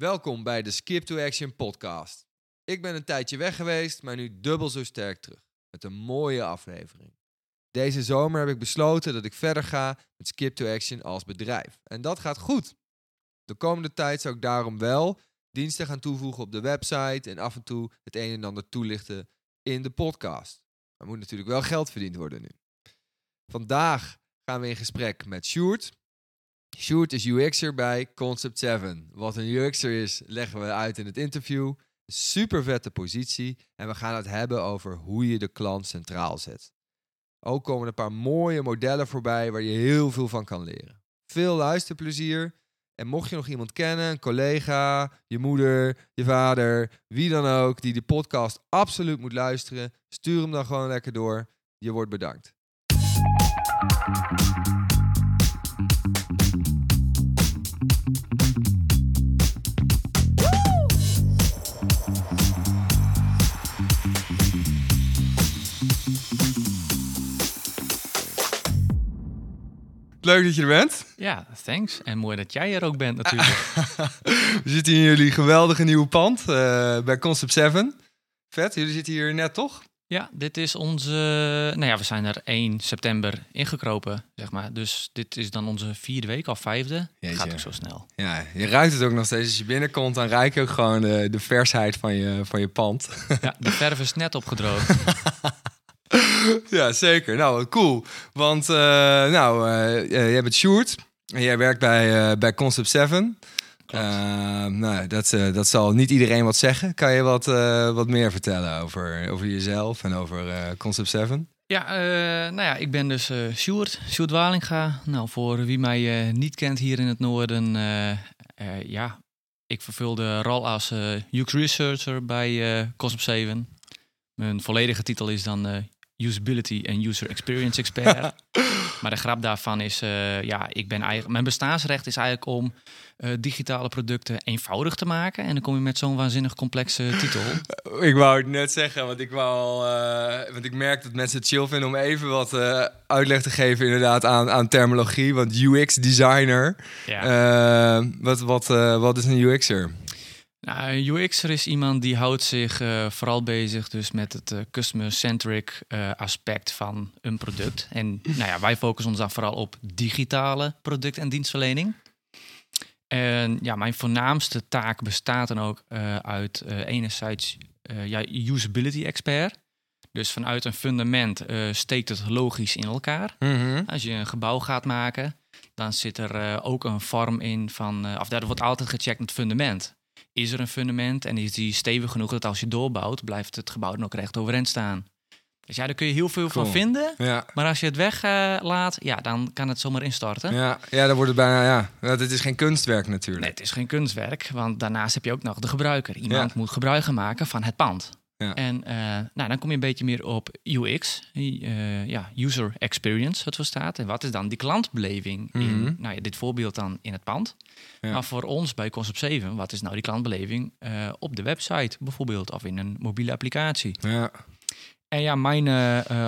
Welkom bij de Skip to Action podcast. Ik ben een tijdje weg geweest, maar nu dubbel zo sterk terug. Met een mooie aflevering. Deze zomer heb ik besloten dat ik verder ga met Skip to Action als bedrijf. En dat gaat goed. De komende tijd zou ik daarom wel diensten gaan toevoegen op de website en af en toe het een en ander toelichten in de podcast. Er moet natuurlijk wel geld verdiend worden nu. Vandaag gaan we in gesprek met Sjoerd. Sjoerd is UX'er bij Concept 7. Wat een UX'er is, leggen we uit in het interview. Super vette positie en we gaan het hebben over hoe je de klant centraal zet. Ook komen een paar mooie modellen voorbij waar je heel veel van kan leren. Veel luisterplezier. En mocht je nog iemand kennen, een collega, je moeder, je vader, wie dan ook, die de podcast absoluut moet luisteren, stuur hem dan gewoon lekker door. Je wordt bedankt. Leuk dat je er bent. Ja, thanks. En mooi dat jij er ook bent natuurlijk. We zitten hier in jullie geweldige nieuwe pand uh, bij Concept 7. Vet, jullie zitten hier net toch? Ja, dit is onze. Nou ja, we zijn er 1 september ingekropen, zeg maar. Dus dit is dan onze vierde week of vijfde. Jeetje. Gaat ook zo snel. Ja, je ruikt het ook nog steeds. Als je binnenkomt, dan ruik je ook gewoon de, de versheid van je, van je pand. Ja, de verf is net opgedroogd. ja, zeker. Nou, cool. Want, uh, nou, uh, jij bent Sjoerd. En jij werkt bij, uh, bij Concept 7. nou, dat, dat zal niet iedereen wat zeggen. Kan je wat, wat meer vertellen over, over jezelf en over Concept 7? Ja, nou ja, ik ben dus Sjoerd, Sjoerd Walinga. Nou, voor wie mij niet kent hier in het noorden, ja, ik vervul de rol als UX Researcher bij Concept 7. Mijn volledige titel is dan usability en user experience expert. maar de grap daarvan is, uh, ja, ik ben eigenlijk, mijn bestaansrecht is eigenlijk om uh, digitale producten eenvoudig te maken. En dan kom je met zo'n waanzinnig complexe titel. Ik wou het net zeggen, want ik wou uh, want ik merk dat mensen het chill vinden om even wat uitleg te geven, inderdaad, aan, aan terminologie. Want UX designer, ja. wat, wat, wat is een UXer? Nou, UX'er is iemand die houdt zich uh, vooral bezig dus met het uh, customer-centric uh, aspect van een product. En nou ja, wij focussen ons dan vooral op digitale product- en dienstverlening. En ja, mijn voornaamste taak bestaat dan ook uit enerzijds ja, usability expert. Dus vanuit een fundament steekt het logisch in elkaar. Mhm. Als je een gebouw gaat maken, dan zit er ook een vorm in van, of daar wordt altijd gecheckt met fundament is er een fundament en is die stevig genoeg dat als je doorbouwt, blijft het gebouw dan ook recht overeind staan. Dus ja, daar kun je heel veel van vinden. Ja. Maar als je het weglaat, uh, ja, dan kan het zomaar instorten. Ja, ja dan wordt het bijna, ja. Het is geen kunstwerk natuurlijk. Nee, het is geen kunstwerk, want daarnaast heb je ook nog de gebruiker. Iemand moet gebruik maken van het pand. Ja. En uh, nou, dan kom je een beetje meer op UX, uh, ja, user experience, wat voor staat. En wat is dan die klantbeleving in, mhm. nou ja, dit voorbeeld dan in het pand. Ja. Maar voor ons bij Concept 7, wat is nou die klantbeleving uh, op de website bijvoorbeeld, of in een mobiele applicatie. Ja. En ja, mijn,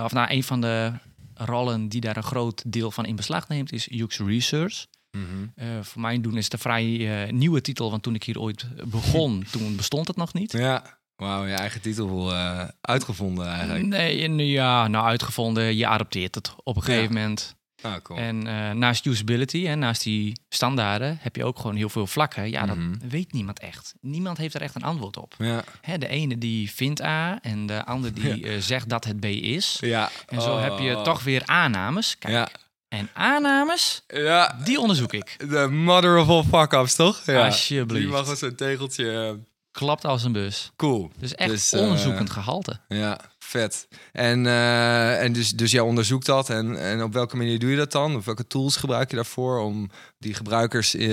of nou, een van de rollen die daar een groot deel van in beslag neemt, is UX Research. Mm voor mij doen is het een vrij nieuwe titel, want toen ik hier ooit begon, toen bestond het nog niet. Ja. Wauw, je eigen titel uh, uitgevonden eigenlijk. Nee, ja, nou uitgevonden. Je adopteert het op een gegeven moment. Ah, cool. En uh, naast usability en naast die standaarden heb je ook gewoon heel veel vlakken. Ja, dat mhm. weet niemand echt. Niemand heeft er echt een antwoord op. Ja. Hè, de ene die vindt A en de ander die ja. uh, zegt dat het B is. Ja. En zo heb je oh. toch weer aannames. Kijk, ja. En aannames, ja. die onderzoek ik. De mother of all fuck-ups, toch? Ja. Alsjeblieft. Die mag eens een tegeltje klapt als een bus. Cool. Dus echt dus, onderzoekend uh, gehalte. Ja, vet. En, uh, en dus, dus jij onderzoekt dat. En, en op welke manier doe je dat dan? Of welke tools gebruik je daarvoor om die gebruikers uh,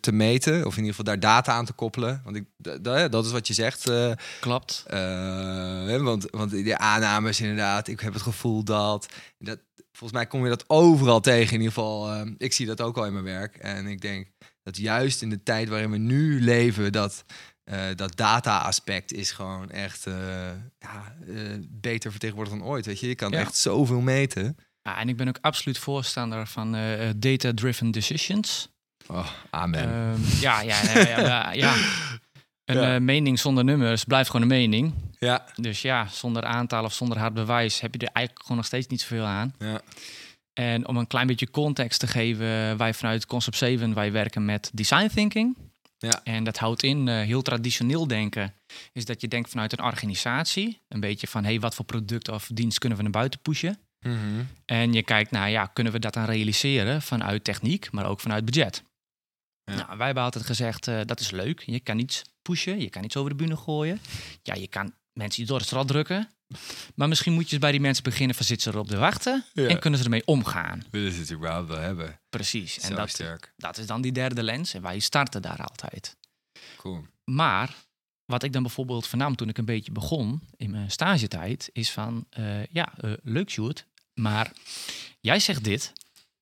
te meten? Of in ieder geval daar data aan te koppelen? Want ik, dat is wat je zegt. Klopt. want, want die aannames inderdaad. Ik heb het gevoel dat... dat volgens mij kom je dat overal tegen. In ieder geval, ik zie dat ook al in mijn werk. En ik denk dat juist in de tijd waarin we nu leven... dat uh, dat data-aspect is gewoon echt uh, ja, uh, beter vertegenwoordigd dan ooit. Weet je, je kan echt zoveel meten. Ja, en ik ben ook absoluut voorstander van data-driven decisions. Oh, amen. Ehm, ja, ja, ja, ja. Een eh, mening zonder nummers blijft gewoon een mening. ja, Dus ja, zonder aantal of zonder hard bewijs heb je er eigenlijk gewoon nog steeds niet zoveel aan. ja. En om een klein beetje context te geven, wij vanuit Concept 7, wij werken met design thinking. Ja. En dat houdt in eh, heel traditioneel denken. Is dat je denkt vanuit een organisatie. Een beetje van, hey, wat voor product of dienst kunnen we naar buiten pushen? Mhm. En je kijkt naar, ja, kunnen we dat dan realiseren vanuit techniek, maar ook vanuit budget? Ja. Nou, wij hebben altijd gezegd, eh, dat is leuk. Je kan iets pushen, je kan iets over de bühne gooien. Ja, je kan mensen door het straat drukken. Maar misschien moet je eens bij die mensen beginnen van zitten ze erop te wachten Ja. en kunnen ze ermee omgaan. Willen ze het überhaupt wel hebben? Precies. En dat, sterk. dat is dan die derde lens en wij starten daar altijd. Cool. Maar wat ik dan bijvoorbeeld vernam toen ik een beetje begon in mijn stagetijd, is van, eh, ja, eh, leuk Sjoerd, maar jij zegt dit.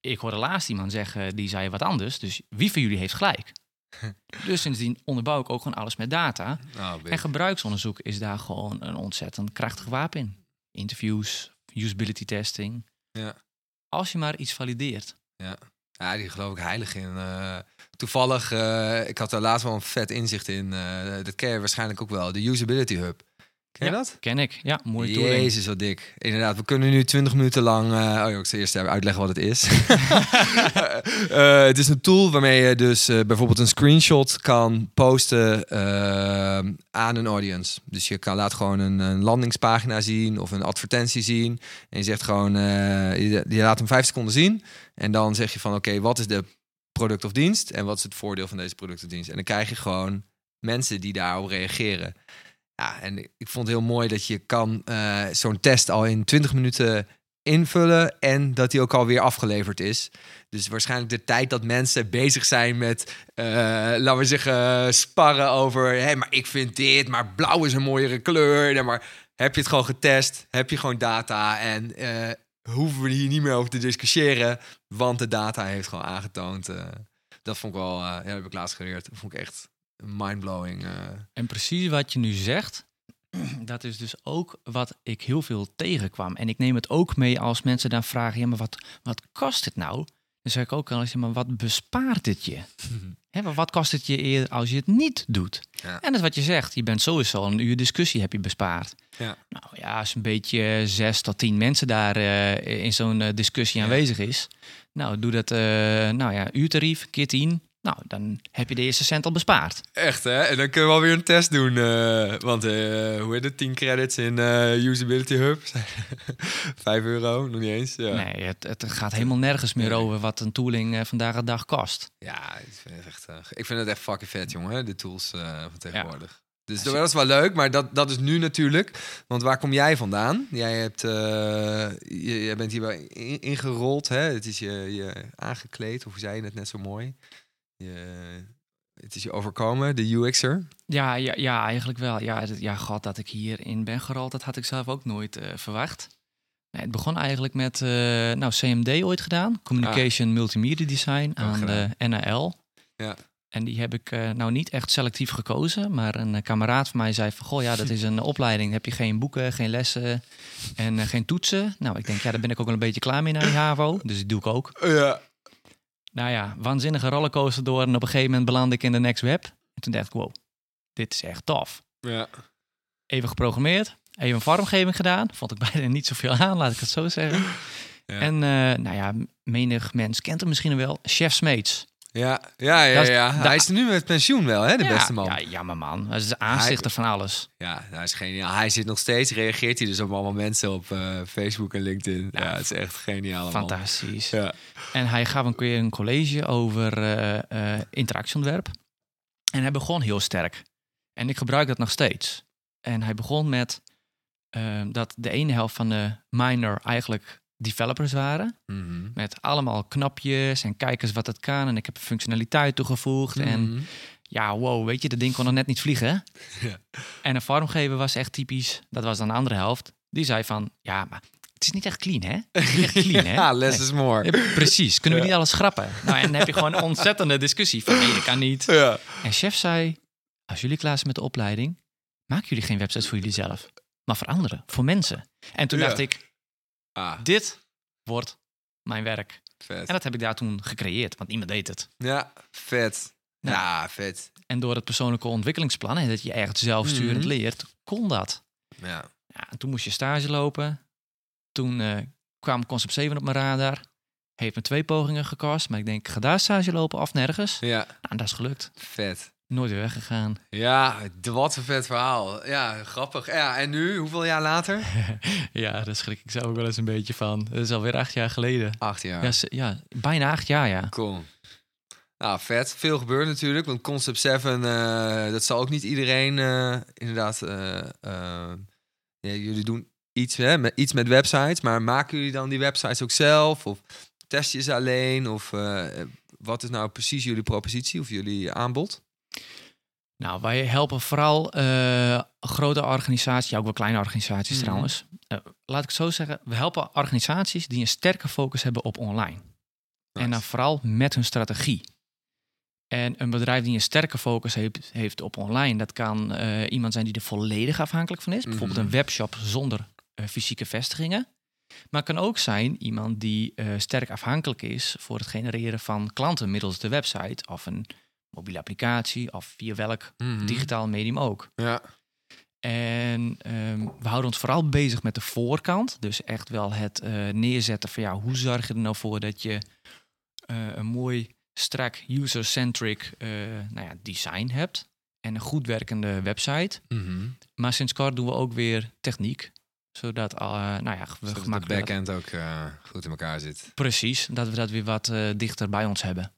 Ik hoorde laatst iemand zeggen, die zei wat anders. Dus wie van jullie heeft gelijk? dus sindsdien onderbouw ik ook gewoon alles met data. Nou, En gebruiksonderzoek is daar gewoon een ontzettend krachtig wapen in. Interviews, usability testing. Ja. Als je maar iets valideert. Ja, die geloof ik heilig in. Eh, toevallig, eh, ik had daar laatst wel een vet inzicht in. eh, dat ken je waarschijnlijk ook wel. De Usability Hub. Ken je Ja. dat? Ken ik. Ja, mooie tooling. Jezus, wat dik. Inderdaad, we kunnen nu 20 minuten lang... eh, oh, ja, ik zal eerst even uitleggen wat het is. Eh, het is een tool waarmee je dus eh, bijvoorbeeld een screenshot kan posten aan een audience. Dus je kan laat gewoon een, een landingspagina zien of een advertentie zien. En je zegt gewoon, je, je laat hem vijf seconden zien. En dan zeg je van, oké, wat is de product of dienst? En wat is het voordeel van deze product of dienst? En dan krijg je gewoon mensen die daarop reageren. Ja, en ik vond het heel mooi dat je kan eh, zo'n test al in 20 minuten invullen en dat die ook alweer afgeleverd is. Dus waarschijnlijk de tijd dat mensen bezig zijn met, eh, laten we zeggen, sparren over, hé, maar ik vind dit, maar blauw is een mooiere kleur. Maar heb je het gewoon getest? Heb je gewoon data? En eh, hoeven we hier niet meer over te discussiëren, want de data heeft gewoon aangetoond. eh, dat vond ik wel, ja, dat heb ik laatst geleerd. Dat vond ik echt mindblowing. eh. En precies wat je nu zegt, dat is dus ook wat ik heel veel tegenkwam. En ik neem het ook mee als mensen dan vragen, ja, maar wat, wat kost het nou? Dan zeg ik ook al eens, ja, maar wat bespaart het je? Hè, maar wat kost het je eerder als je het niet doet? Ja. En dat is wat je zegt, je bent sowieso een uur discussie heb je bespaard. Ja. Nou ja, als een beetje zes tot tien mensen daar eh, in zo'n eh, discussie Ja. aanwezig is. Nou, doe dat, eh, nou ja, uurtarief, keer tien. Nou, dan heb je de eerste cent al bespaard. Echt, hè? En dan kunnen we alweer een test doen. eh, want, eh, hoe heet het? 10 credits in eh, Usability Hub. 5 euro, nog niet eens. Ja, Nee, het, het gaat helemaal nergens meer over wat een tooling vandaag de dag kost. ja ik, vind het echt, ik vind het echt fucking vet, jongen. De tools van tegenwoordig. Dus dat is wel leuk, maar dat, dat is nu natuurlijk. Want waar kom jij vandaan? Jij, hebt, je, jij bent hierbij in- ingerold, hè? Het is je, je aangekleed, of zei je het net zo mooi? Je, het is je overkomen, de UX'er. Ja, ja, ja eigenlijk wel. Ja, ja, god, dat ik hierin ben gerold, dat had ik zelf ook nooit eh, verwacht. Nee, het begon eigenlijk met eh, nou, CMD ooit gedaan. Communication Multimedia Design aan gedaan. de NAL. Ja. En die heb ik eh, nou niet echt selectief gekozen. Maar een kameraad van mij zei van... Goh, ja, dat is een opleiding. heb je geen boeken, geen lessen en geen toetsen. Nou, ik denk, ja, daar ben ik ook wel een beetje klaar mee naar die HAVO. Dus die doe ik ook. Ja. Nou ja, waanzinnige rollercoaster door. En op een gegeven moment belandde ik in de Next Web. En toen dacht ik, wow, dit is echt tof. Ja. Even geprogrammeerd. Even een vormgeving gedaan. Vond ik bijna niet zoveel aan, laat ik het zo zeggen. Ja. En eh, nou ja, menig mens kent hem misschien wel. Chef Smeets. Ja, ja, ja, ja. dat- Hij is nu met pensioen wel, hè, de ja, beste man. Ja, jammer man. Hij is de aanstichter van alles. Ja, hij is geniaal. Hij zit nog steeds, reageert hij dus op allemaal mensen op eh, Facebook en LinkedIn. Ja, Ja, het is echt geniaal. Fantastisch. Ja. En hij gaf een keer een college over eh, eh, interactieontwerp. En hij begon heel sterk. En ik gebruik dat nog steeds. En hij begon met dat de ene helft van de minor eigenlijk developers waren. Mhm. Met allemaal knapjes en kijk eens wat het kan. En ik heb functionaliteit toegevoegd. En Mhm. ja, wow, weet je, dat ding kon nog net niet vliegen. Ja. En een vormgever was echt typisch. Dat was dan de andere helft. Die zei van, ja, maar het is niet echt clean, hè? Het is niet echt clean, hè? ja, less Nee. is more. Ja, precies. Kunnen we Ja. niet alles schrappen? Nou, en dan heb je gewoon een ontzettende discussie van nee, dat kan niet. Ja. En chef zei, als jullie klaar zijn met de opleiding, maken jullie geen websites voor jullie zelf, maar voor anderen, voor mensen. En toen dacht ik, Ah, dit wordt mijn werk. vet. En dat heb ik daar toen gecreëerd, want iemand deed het. Ja, vet. Ja. Ja, vet. En door het persoonlijke ontwikkelingsplan, en dat je echt zelfsturend Mhm. leert, kon dat. Ja. Ja, en toen moest je stage lopen. Toen eh, kwam Concept 7 op mijn radar. Heeft me twee pogingen gekost, maar ik denk, ga daar stage lopen of nergens. Ja, Nou, en dat is gelukt. vet. Nooit weer weggegaan. Ja, wat een vet verhaal. Ja, grappig. Ja, en nu, hoeveel jaar later? ja, daar schrik ik zelf ook wel eens een beetje van. Dat is alweer acht jaar geleden. Acht jaar. Ja, ja bijna acht jaar, ja. Cool. Nou, vet. Veel gebeurt natuurlijk, want Concept 7, eh, dat zal ook niet iedereen eh, inderdaad... eh, ja, jullie doen iets, hè, met, iets met websites, maar maken jullie dan die websites ook zelf? Of test je ze alleen? Of wat is nou precies jullie propositie of jullie aanbod? Nou, wij helpen vooral eh, grote organisaties, ja, ook wel kleine organisaties Mhm. trouwens. Eh, laat ik het zo zeggen, we helpen organisaties die een sterke focus hebben op online. En dan vooral met hun strategie. En een bedrijf die een sterke focus heeft, heeft op online, dat kan eh, iemand zijn die er volledig afhankelijk van is. Bijvoorbeeld Mhm. een webshop zonder fysieke vestigingen. Maar het kan ook zijn iemand die sterk afhankelijk is voor het genereren van klanten middels de website of een mobiele applicatie of via welk Mhm. digitaal medium ook. Ja. En ehm, we houden ons vooral bezig met de voorkant. Dus echt wel het eh, neerzetten van ja, hoe zorg je er nou voor dat je eh, een mooi, strak, user-centric eh, nou ja, design hebt. En een goed werkende website. Mhm. Maar sinds kort doen we ook weer techniek. Zodat, uh, nou ja, we Zodat de backend ook eh, goed in elkaar zit. Precies, dat we dat weer wat dichter bij ons hebben.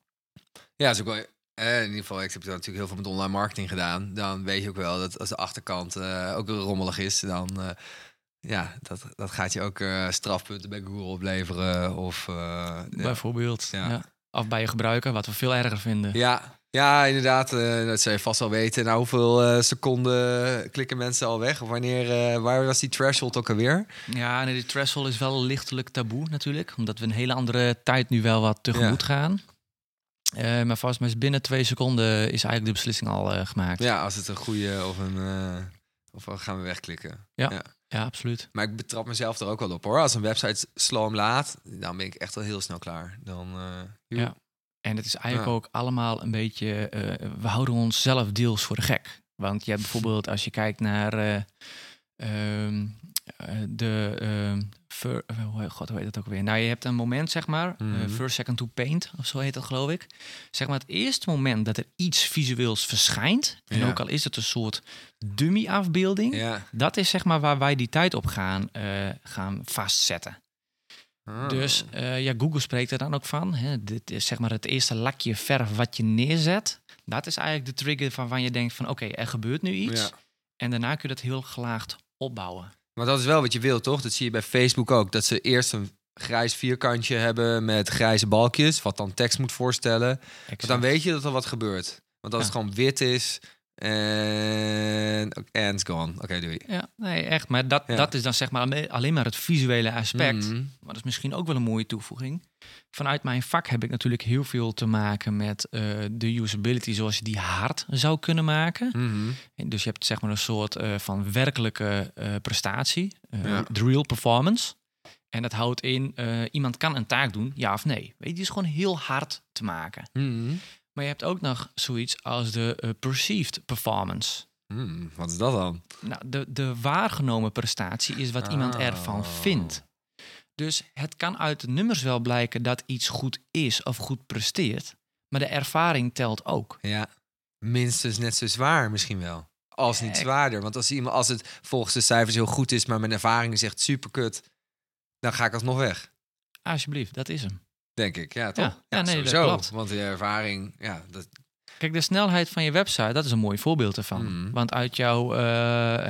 Ja, is ook wel. Eh, in ieder geval, ik heb natuurlijk heel veel met online marketing gedaan. Dan weet je ook wel dat als de achterkant eh, ook rommelig is, dan eh, ja, dat, dat gaat je ook strafpunten bij Google opleveren. Of. Bijvoorbeeld. Ja. Ja. Of bij je gebruiker, wat we veel erger vinden. ja, ja, inderdaad. dat zou je vast wel weten. Nou, hoeveel seconden klikken mensen al weg? Of wanneer, waar was die threshold ook alweer? Ja, nee, die threshold is wel lichtelijk taboe natuurlijk. Omdat we een hele andere tijd nu wel wat tegemoet gaan. Eh, maar vast maar binnen twee seconden is eigenlijk de beslissing al eh, gemaakt. Ja, als het een goede of een. eh, of we gaan we wegklikken. Ja, absoluut. Maar ik betrap mezelf er ook wel op hoor. Als een website sloom laat, dan ben ik echt wel heel snel klaar. Dan. Ja. En het is eigenlijk Ja. ook allemaal een beetje... we houden ons zelf deels voor de gek. Want je hebt bijvoorbeeld, als je kijkt naar eh, ehm, eh, de... fir- eh, hoe- God, hoe heet dat ook weer? Nou, je hebt een moment, zeg maar, eh, Mhm. first second to paint, of zo heet dat, geloof ik. Zeg maar, het eerste moment dat er iets visueels verschijnt, en Ja. ook al is het een soort dummy-afbeelding, Ja. dat is zeg maar waar wij die tijd op gaan, eh, gaan vastzetten. Ah. Dus ja, Google spreekt er dan ook van. Hè. Dit is zeg maar het eerste lakje verf wat je neerzet. Dat is eigenlijk de trigger van waar je denkt van oké, er gebeurt nu iets. Ja. En daarna kun je dat heel gelaagd opbouwen. Maar dat is wel wat je wil, toch? Dat zie je bij Facebook ook. Dat ze eerst een grijs vierkantje hebben met grijze balkjes, wat dan tekst moet voorstellen. Want dan weet je dat er wat gebeurt. Want als Ja. het gewoon wit is en it's gone. Oké, doei. Ja, nee, echt. Maar dat, Ja. dat is dan zeg maar alle- alleen maar het visuele aspect. Mhm. Maar dat is misschien ook wel een mooie toevoeging. Vanuit mijn vak heb ik natuurlijk heel veel te maken met eh, de usability zoals je die hard zou kunnen maken. Mhm. En Dus je hebt zeg maar een soort eh, van werkelijke eh, prestatie, Ja. de real performance. En dat houdt in, iemand kan een taak doen, ja of nee. Weet je, die is gewoon heel hard te maken. Mhm. Maar je hebt ook nog zoiets als de perceived performance. Hmm, wat is dat dan? Nou, de, de waargenomen prestatie is wat iemand ervan Oh. vindt. Dus het kan uit de nummers wel blijken dat iets goed is of goed presteert. Maar de ervaring telt ook. Ja, minstens net zo zwaar misschien wel. Als niet zwaarder. Want als, iemand, als het volgens de cijfers heel goed is, maar mijn ervaring is echt super kut, dan ga ik alsnog weg. Alsjeblieft, dat is hem. Denk ik, ja, toch? Ja, ja, nee, dat klopt. Want die ervaring, ja, dat, Kijk, de snelheid van je website, dat is een mooi voorbeeld ervan. Mhm. Want uit jouw, eh,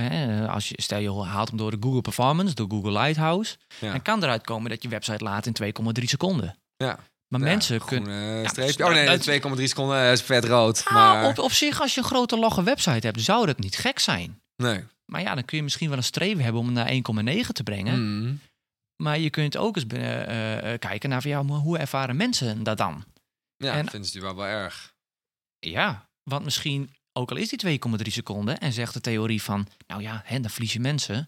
hè, als je, stel je haalt hem door de Google Performance, door Google Lighthouse, ja. dan kan eruit komen dat je website laat in 2,3 seconden. ja. Maar Ja, mensen groen, kunnen... streepje. dus oh nee, dat- 2,3 seconden eh, is vet rood. Ah, maar op, op zich, als je een grote logge website hebt, zou dat niet gek zijn. nee. Maar ja, dan kun je misschien wel een streven hebben om hem naar 1,9 te brengen. Mm. Maar je kunt ook eens eh, kijken naar van, ja, hoe ervaren mensen dat dan? Ja, En- dat vinden ze natuurlijk wel wel erg. Ja, want misschien, ook al is die 2,3 seconden en zegt de theorie van, nou ja, hè, dan verlies je mensen.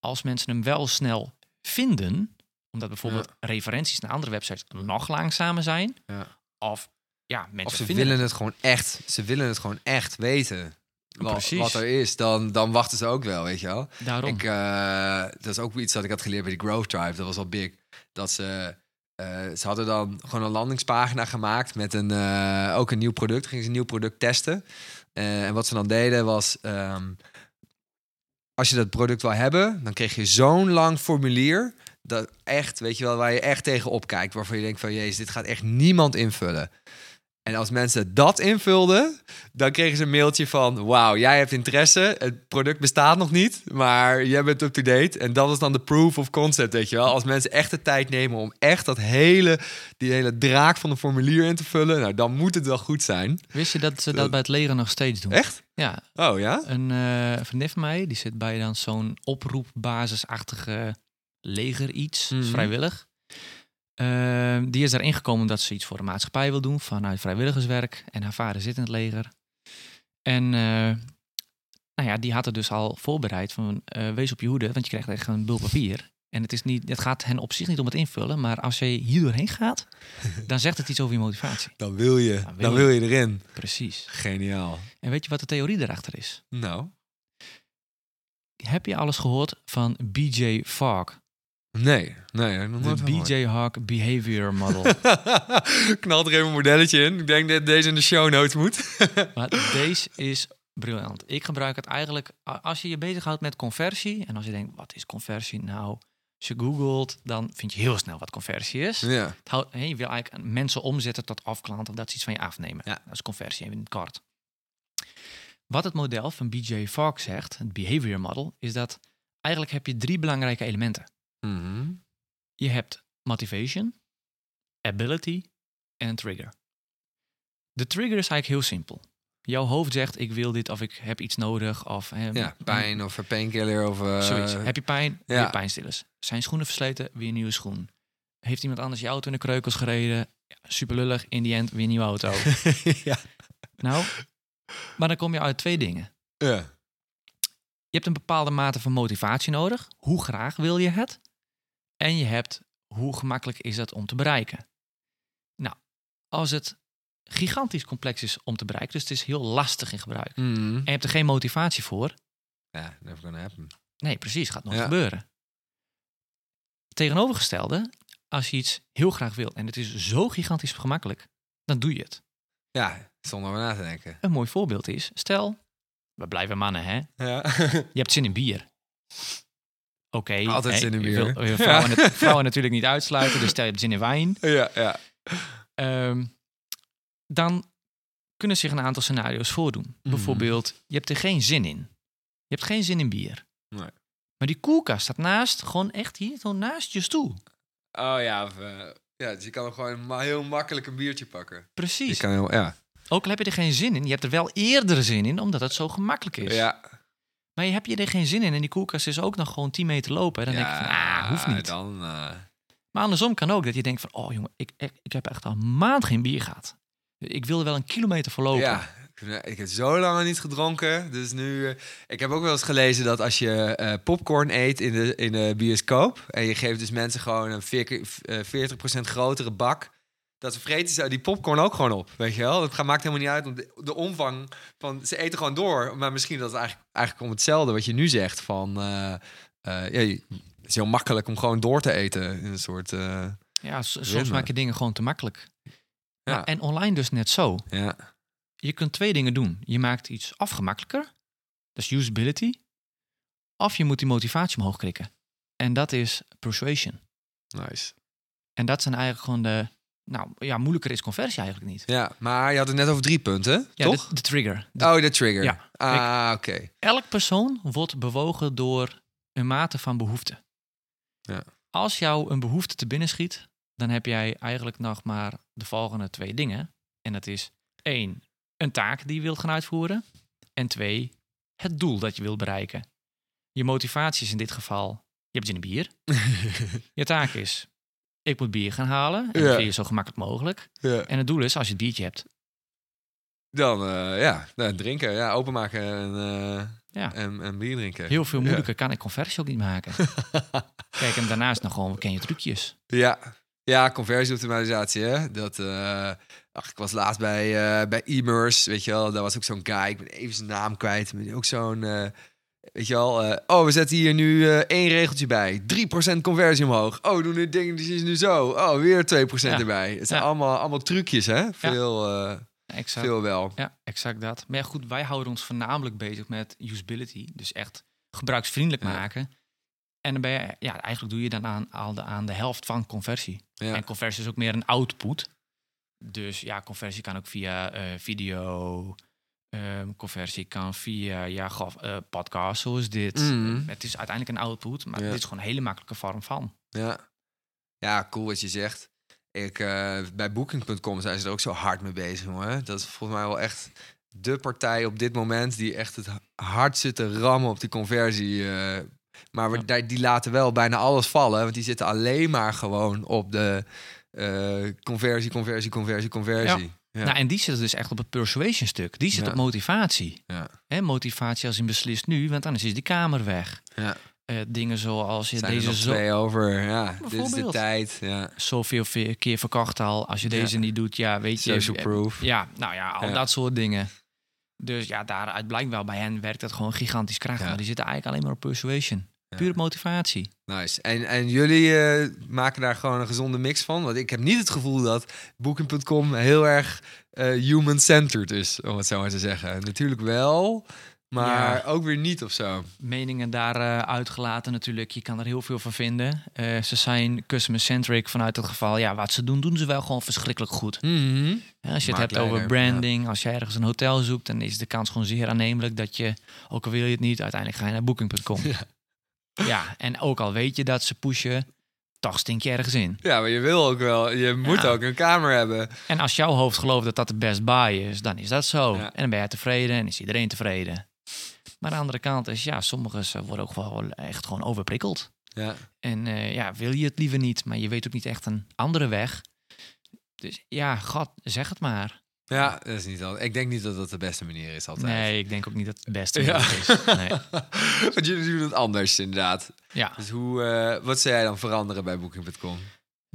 Als mensen hem wel snel vinden, Omdat bijvoorbeeld referenties naar andere websites nog langzamer zijn. Ja. Of ja, mensen Of ze vinden willen het gewoon echt. Ze willen het gewoon echt weten. Wat er is, dan, dan wachten ze ook wel, weet je wel. daarom. Ik, eh, dat is ook iets dat ik had geleerd bij die Growth Tribe. Dat was al big. Dat ze, eh, ze hadden dan gewoon een landingspagina gemaakt met een, eh, ook een nieuw product. Gingen ze een nieuw product testen. Eh, en wat ze dan deden was, ehm, als je dat product wil hebben, dan kreeg je zo'n lang formulier. Dat echt, weet je wel, waar je echt tegen opkijkt. Waarvan je denkt van, jezus, dit gaat echt niemand invullen. En als mensen dat invulden, dan kregen ze een mailtje van... wauw, jij hebt interesse, het product bestaat nog niet... maar jij bent up-to-date. En dat is dan de proof of concept, weet je wel. Als mensen echt de tijd nemen om echt dat hele... die hele draak van de formulier in te vullen... nou, dan moet het wel goed zijn. Wist je dat ze dat bij het leger nog steeds doen? Echt? Ja, Oh, ja? een eh vriendin van mij, die zit bij dan zo'n oproepbasisachtige leger iets, Mhm. vrijwillig. Ehm, die is daarin gekomen omdat ze iets voor de maatschappij wil doen vanuit vrijwilligerswerk. En haar vader zit in het leger. En eh, nou ja, die had het dus al voorbereid van eh, wees op je hoede, want je krijgt echt een bul papier. En het, is niet, het gaat hen op zich niet om het invullen, maar als je hier doorheen gaat, dan zegt het iets over je motivatie. Dan wil je, Dan wil dan je. wil je erin. Precies. Geniaal. En weet je wat de theorie erachter is? Nou, Heb je alles gehoord van BJ Fogg? Nee. Nee, nog De nooit. BJ Hawk Behavior Model. Knalt er even een modelletje in. Ik denk dat deze in de show notes moet. maar deze is briljant. Ik gebruik het eigenlijk als je je bezighoudt met conversie. En als je denkt, wat is conversie nou? Als je googelt, dan vind je heel snel wat conversie is. ja. Het houdt, je wil eigenlijk mensen omzetten tot afklant of dat ze iets van je afnemen. Ja. Dat is conversie in het kort. Wat het model van BJ Fogg zegt, het behavior model, is dat eigenlijk heb je drie belangrijke elementen. Mhm. Je hebt motivation, ability en een trigger. De trigger is eigenlijk heel simpel. Jouw hoofd zegt, ik wil dit of ik heb iets nodig. Of, hè, Ja, pijn of een painkiller of... eh, Zoiets. Heb je pijn? ja. Weer pijnstillers. Zijn schoenen versleten? Weer een nieuwe schoen. Heeft iemand anders je auto in de kreukels gereden? Ja, super lullig. In die end weer een nieuwe auto. ja. nou, maar dan kom je uit twee dingen. ja. Je hebt een bepaalde mate van motivatie nodig. Hoe graag wil je het? En je hebt hoe gemakkelijk is het om te bereiken? Nou, als het gigantisch complex is om te bereiken, dus het is heel lastig in gebruik. Mhm. En je hebt er geen motivatie voor. Ja, never gonna happen. Nee, precies, gaat nog Ja. gebeuren. Tegenovergestelde, als je iets heel graag wilt en het is zo gigantisch gemakkelijk, dan doe je het. Ja, zonder over na te denken. Een mooi voorbeeld is, stel, we blijven mannen, hè? Ja. Je hebt zin in bier. Oké. Altijd zin in je bier. wil- je vrouwen, nat- vrouwen natuurlijk niet uitsluiten, dus stel je hebt zin in wijn. ja, ja. Ehm, dan kunnen zich een aantal scenario's voordoen. Mhm. Bijvoorbeeld, je hebt er geen zin in. Je hebt geen zin in bier. Nee. Maar die koelkast staat naast, gewoon echt hier, zo naast je stoel. Oh ja, of, eh, ja, dus je kan gewoon ma- heel makkelijk een biertje pakken. Je Precies. kan heel, ja. Ook al heb je er geen zin in, je hebt er wel eerder zin in, omdat het zo gemakkelijk is. Ja. Maar je hebt je er geen zin in en die koelkast is ook nog gewoon 10 meter lopen. Dan denk je van, ah, hoeft niet. Dan, eh, Maar andersom kan ook dat je denkt van, oh jongen, ik, ik, ik heb echt al een maand geen bier gehad. Ik wil er wel een kilometer voor lopen. Ja, ik heb zo lang niet gedronken. Dus nu. eh, ik heb ook wel eens gelezen dat als je eh, popcorn eet in de, in de bioscoop. en je geeft dus mensen gewoon een 40, eh, 40% grotere bak. Dat ze vreten ze die popcorn ook gewoon op. Weet je wel? Dat maakt helemaal niet uit. Want de, de omvang van. ze eten gewoon door. Maar misschien dat het eigenlijk, eigenlijk om hetzelfde wat je nu zegt. Van. eh, eh, ja, het is heel makkelijk om gewoon door te eten. In een soort. eh, Ja, soms Ritme. maak je dingen gewoon te makkelijk. Ja. En online dus net zo. ja. Je kunt twee dingen doen. Je maakt iets afgemakkelijker. Dat is usability. Of je moet die motivatie omhoog krikken. En dat is persuasion. Nice. En dat zijn eigenlijk gewoon de... Nou ja, moeilijker is conversie eigenlijk niet. Ja, maar je had het net over drie punten, Ja, toch? de, de trigger. De- Oh, de trigger. Ja. Ah, oké. Elk persoon wordt bewogen door een mate van behoefte. Ja. Als jou een behoefte te binnen schiet, dan heb jij eigenlijk nog maar de volgende twee dingen. En dat is één, een taak die je wilt gaan uitvoeren. En twee, het doel dat je wilt bereiken. Je motivatie is in dit geval, je hebt zin in bier. Je taak is, ik moet bier gaan halen. En Ja. dat je zo gemakkelijk mogelijk. Ja. En het doel is, als je het biertje hebt, Dan, eh, ja, nou, drinken. Ja, openmaken en... eh, Ja. en, en bier drinken. Heel veel moeilijker kan ik conversie ook niet maken. Kijk, en daarnaast nog gewoon, ken je trucjes. Ja, ja conversieoptimalisatie, hè. Dat, eh, ach, ik was laatst bij, eh bij e-merse, weet je wel. Daar was ook zo'n guy, ik ben even zijn naam kwijt. maar Ook zo'n, weet je wel. eh, oh, we zetten hier nu eh, één regeltje bij. 3% conversie omhoog. Oh, doen dit ding is nu zo. Oh, weer 2% Ja. erbij. Het zijn Ja. allemaal, allemaal trucjes, hè. Veel, eh, Exact. veel wel. Ja, exact dat. Maar ja, goed, wij houden ons voornamelijk bezig met usability. Dus echt gebruiksvriendelijk maken. En dan ben je, ja, eigenlijk doe je dan aan, aan, de, aan de helft van conversie. Ja. En conversie is ook meer een output. Dus ja, conversie kan ook via video. Ehm, conversie kan via ja, goh, eh, podcast zoals dit. Mhm. Het is uiteindelijk een output, maar Ja. dit is gewoon een hele makkelijke vorm van. Ja. ja, cool wat je zegt. Ik, eh, bij Booking.com zijn ze er ook zo hard mee bezig, hoor. Dat is volgens mij wel echt de partij op dit moment die echt het hard zit te rammen op die conversie. eh. maar we, Ja. die laten wel bijna alles vallen, want die zitten alleen maar gewoon op de eh, conversie, conversie, conversie, conversie. Ja. Nou, en die zitten dus echt op het persuasion stuk. Die zit Ja. op motivatie. Ja. Hè, motivatie als in beslist nu, want anders is die kamer weg. Ja. Eh, dingen zoals je zijn deze zo, twee over. Ja, dit is de tijd. Ja. zoveel ve- keer verkocht al. Als je Ja. deze niet doet, ja, weet je. Social eh, proof. Ja, nou ja, al Ja. dat soort dingen. Dus ja, daaruit blijkt wel, bij hen werkt dat gewoon gigantisch krachtig. Maar die zitten eigenlijk alleen maar op persuasion. Ja. Pure motivatie. Nice. En, en jullie eh, maken daar gewoon een gezonde mix van? Want ik heb niet het gevoel dat Booking.com heel erg eh, human-centered is, om het zo maar te zeggen. Natuurlijk wel, maar Ja. ook weer niet of zo. Meningen daar eh, uitgelaten natuurlijk. Je kan er heel veel van vinden. Ze zijn customer-centric vanuit het geval. Ja, wat ze doen, doen ze wel gewoon verschrikkelijk goed. Mhm. Ja, als je het hebt over branding, als je ergens een hotel zoekt, dan is de kans gewoon zeer aannemelijk dat je, ook al wil je het niet, uiteindelijk ga je naar booking.com. Ja. En ook al weet je dat ze pushen, toch stink je ergens in. Ja, maar je wil ook wel, je moet Ja. ook een kamer hebben. En als jouw hoofd gelooft dat dat de best buy is, dan is dat zo. Ja. En dan ben je tevreden en is iedereen tevreden. Maar aan de andere kant is, ja, sommigen ze worden ook wel echt gewoon overprikkeld. Ja. En eh, ja, wil je het liever niet, maar je weet ook niet echt een andere weg. Dus ja, god, zeg het maar. Ja, dat is niet altijd. Ik denk niet dat dat de beste manier is altijd. Nee, ik denk ook niet dat het het beste Ja. is. Nee. Want jullie doen het anders, inderdaad. Ja. Dus hoe, eh, wat zou jij dan veranderen bij Booking.com?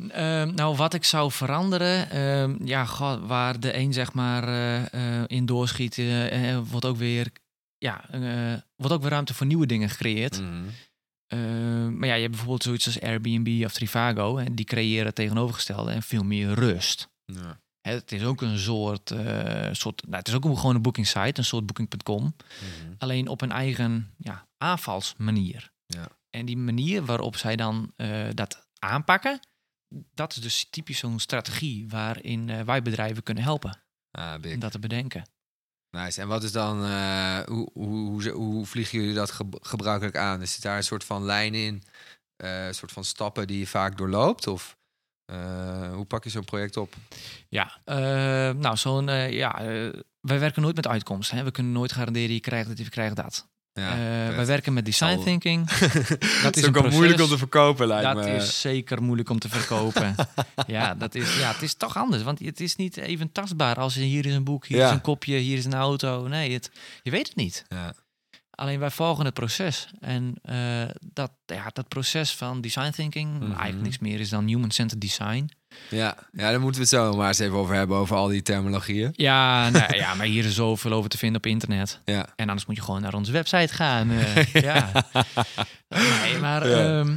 Ehm, nou, wat ik zou veranderen, ehm, ja, god, waar de een zeg maar eh, eh, in doorschiet, wordt ook weer, ja, wordt ook weer ruimte voor nieuwe dingen gecreëerd. Mhm. Ehm, maar ja, je hebt bijvoorbeeld zoiets als Airbnb of Trivago, en die creëren het tegenovergestelde en veel meer rust. Ja. Het is ook een soort, eh, soort nou, het is ook een, gewoon een booking site, een soort booking.com. Mhm. alleen op een eigen ja, aanvalsmanier. Ja. En die manier waarop zij dan eh, dat aanpakken, dat is dus typisch zo'n strategie waarin eh, wij bedrijven kunnen helpen Ah, om dat te bedenken. Nice. En wat is dan, hoe, hoe, hoe, hoe vliegen jullie dat ge- gebruikelijk aan? Is daar een soort van lijn in, een soort van stappen die je vaak doorloopt? Of eh, hoe pak je zo'n project op? Ja, eh, nou zo'n, eh, ja, wij werken nooit met uitkomsten. Hè? We kunnen nooit garanderen, je krijgt dit, je krijgt dat. Ja, wij werken met design thinking. dat is is ook wel moeilijk om te verkopen, lijkt Dat me. is zeker moeilijk om te verkopen. ja, dat is, ja, het is toch anders. Want het is niet even tastbaar als je hier is een boek, hier Ja. is een kopje, hier is een auto. Nee, het, je weet het niet. Ja. Alleen wij volgen het proces. En eh, dat, ja, dat proces van design thinking, Mhm. eigenlijk niks meer is dan human-centered design. Ja. ja, daar moeten we het zo maar eens even over hebben, over al die terminologieën. Ja, nou, ja, maar hier is zoveel over te vinden op internet. Ja. En anders moet je gewoon naar onze website gaan. eh, ja. Nee, maar Ja. ehm,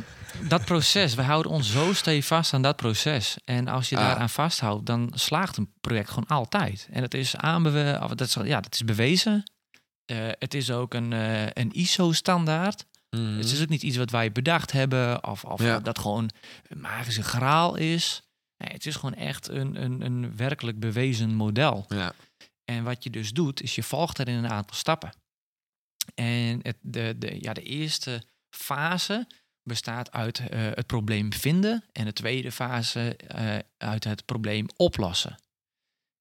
dat proces, wij houden ons zo stevast aan dat proces. En als je Ah. daaraan vasthoudt, dan slaagt een project gewoon altijd. En het is aanbewezen, of dat is, ja, dat is bewezen. Eh, het is ook een, eh, een ISO-standaard. Mhm. Het is ook niet iets wat wij bedacht hebben, of, of Ja. dat gewoon een magische graal is. Nee, het is gewoon echt een, een, een werkelijk bewezen model. Ja. En wat je dus doet, is je volgt er in een aantal stappen. En het, de, de, ja, de eerste fase bestaat uit eh, het probleem vinden. En de tweede fase uit het probleem oplossen.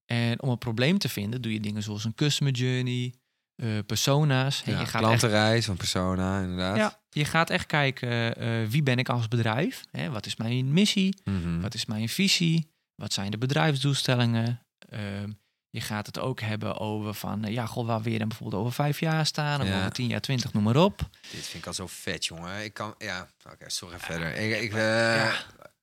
En om een probleem te vinden doe je dingen zoals een customer journey, eh, persona's. En Ja, je gaat echt klantenreis van persona, inderdaad. ja, je gaat echt kijken eh, wie ben ik als bedrijf? Hè? Wat is mijn missie? Mhm. Wat is mijn visie? Wat zijn de bedrijfsdoelstellingen? Ehm, Je gaat het ook hebben over van, eh, ja, goh, waar je dan bijvoorbeeld over vijf jaar staan? Of Ja. over tien jaar, twintig, noem maar op. Dit vind ik al zo vet, jongen. Ik kan, ja, oké, sorry verder. Ik, ik, eh,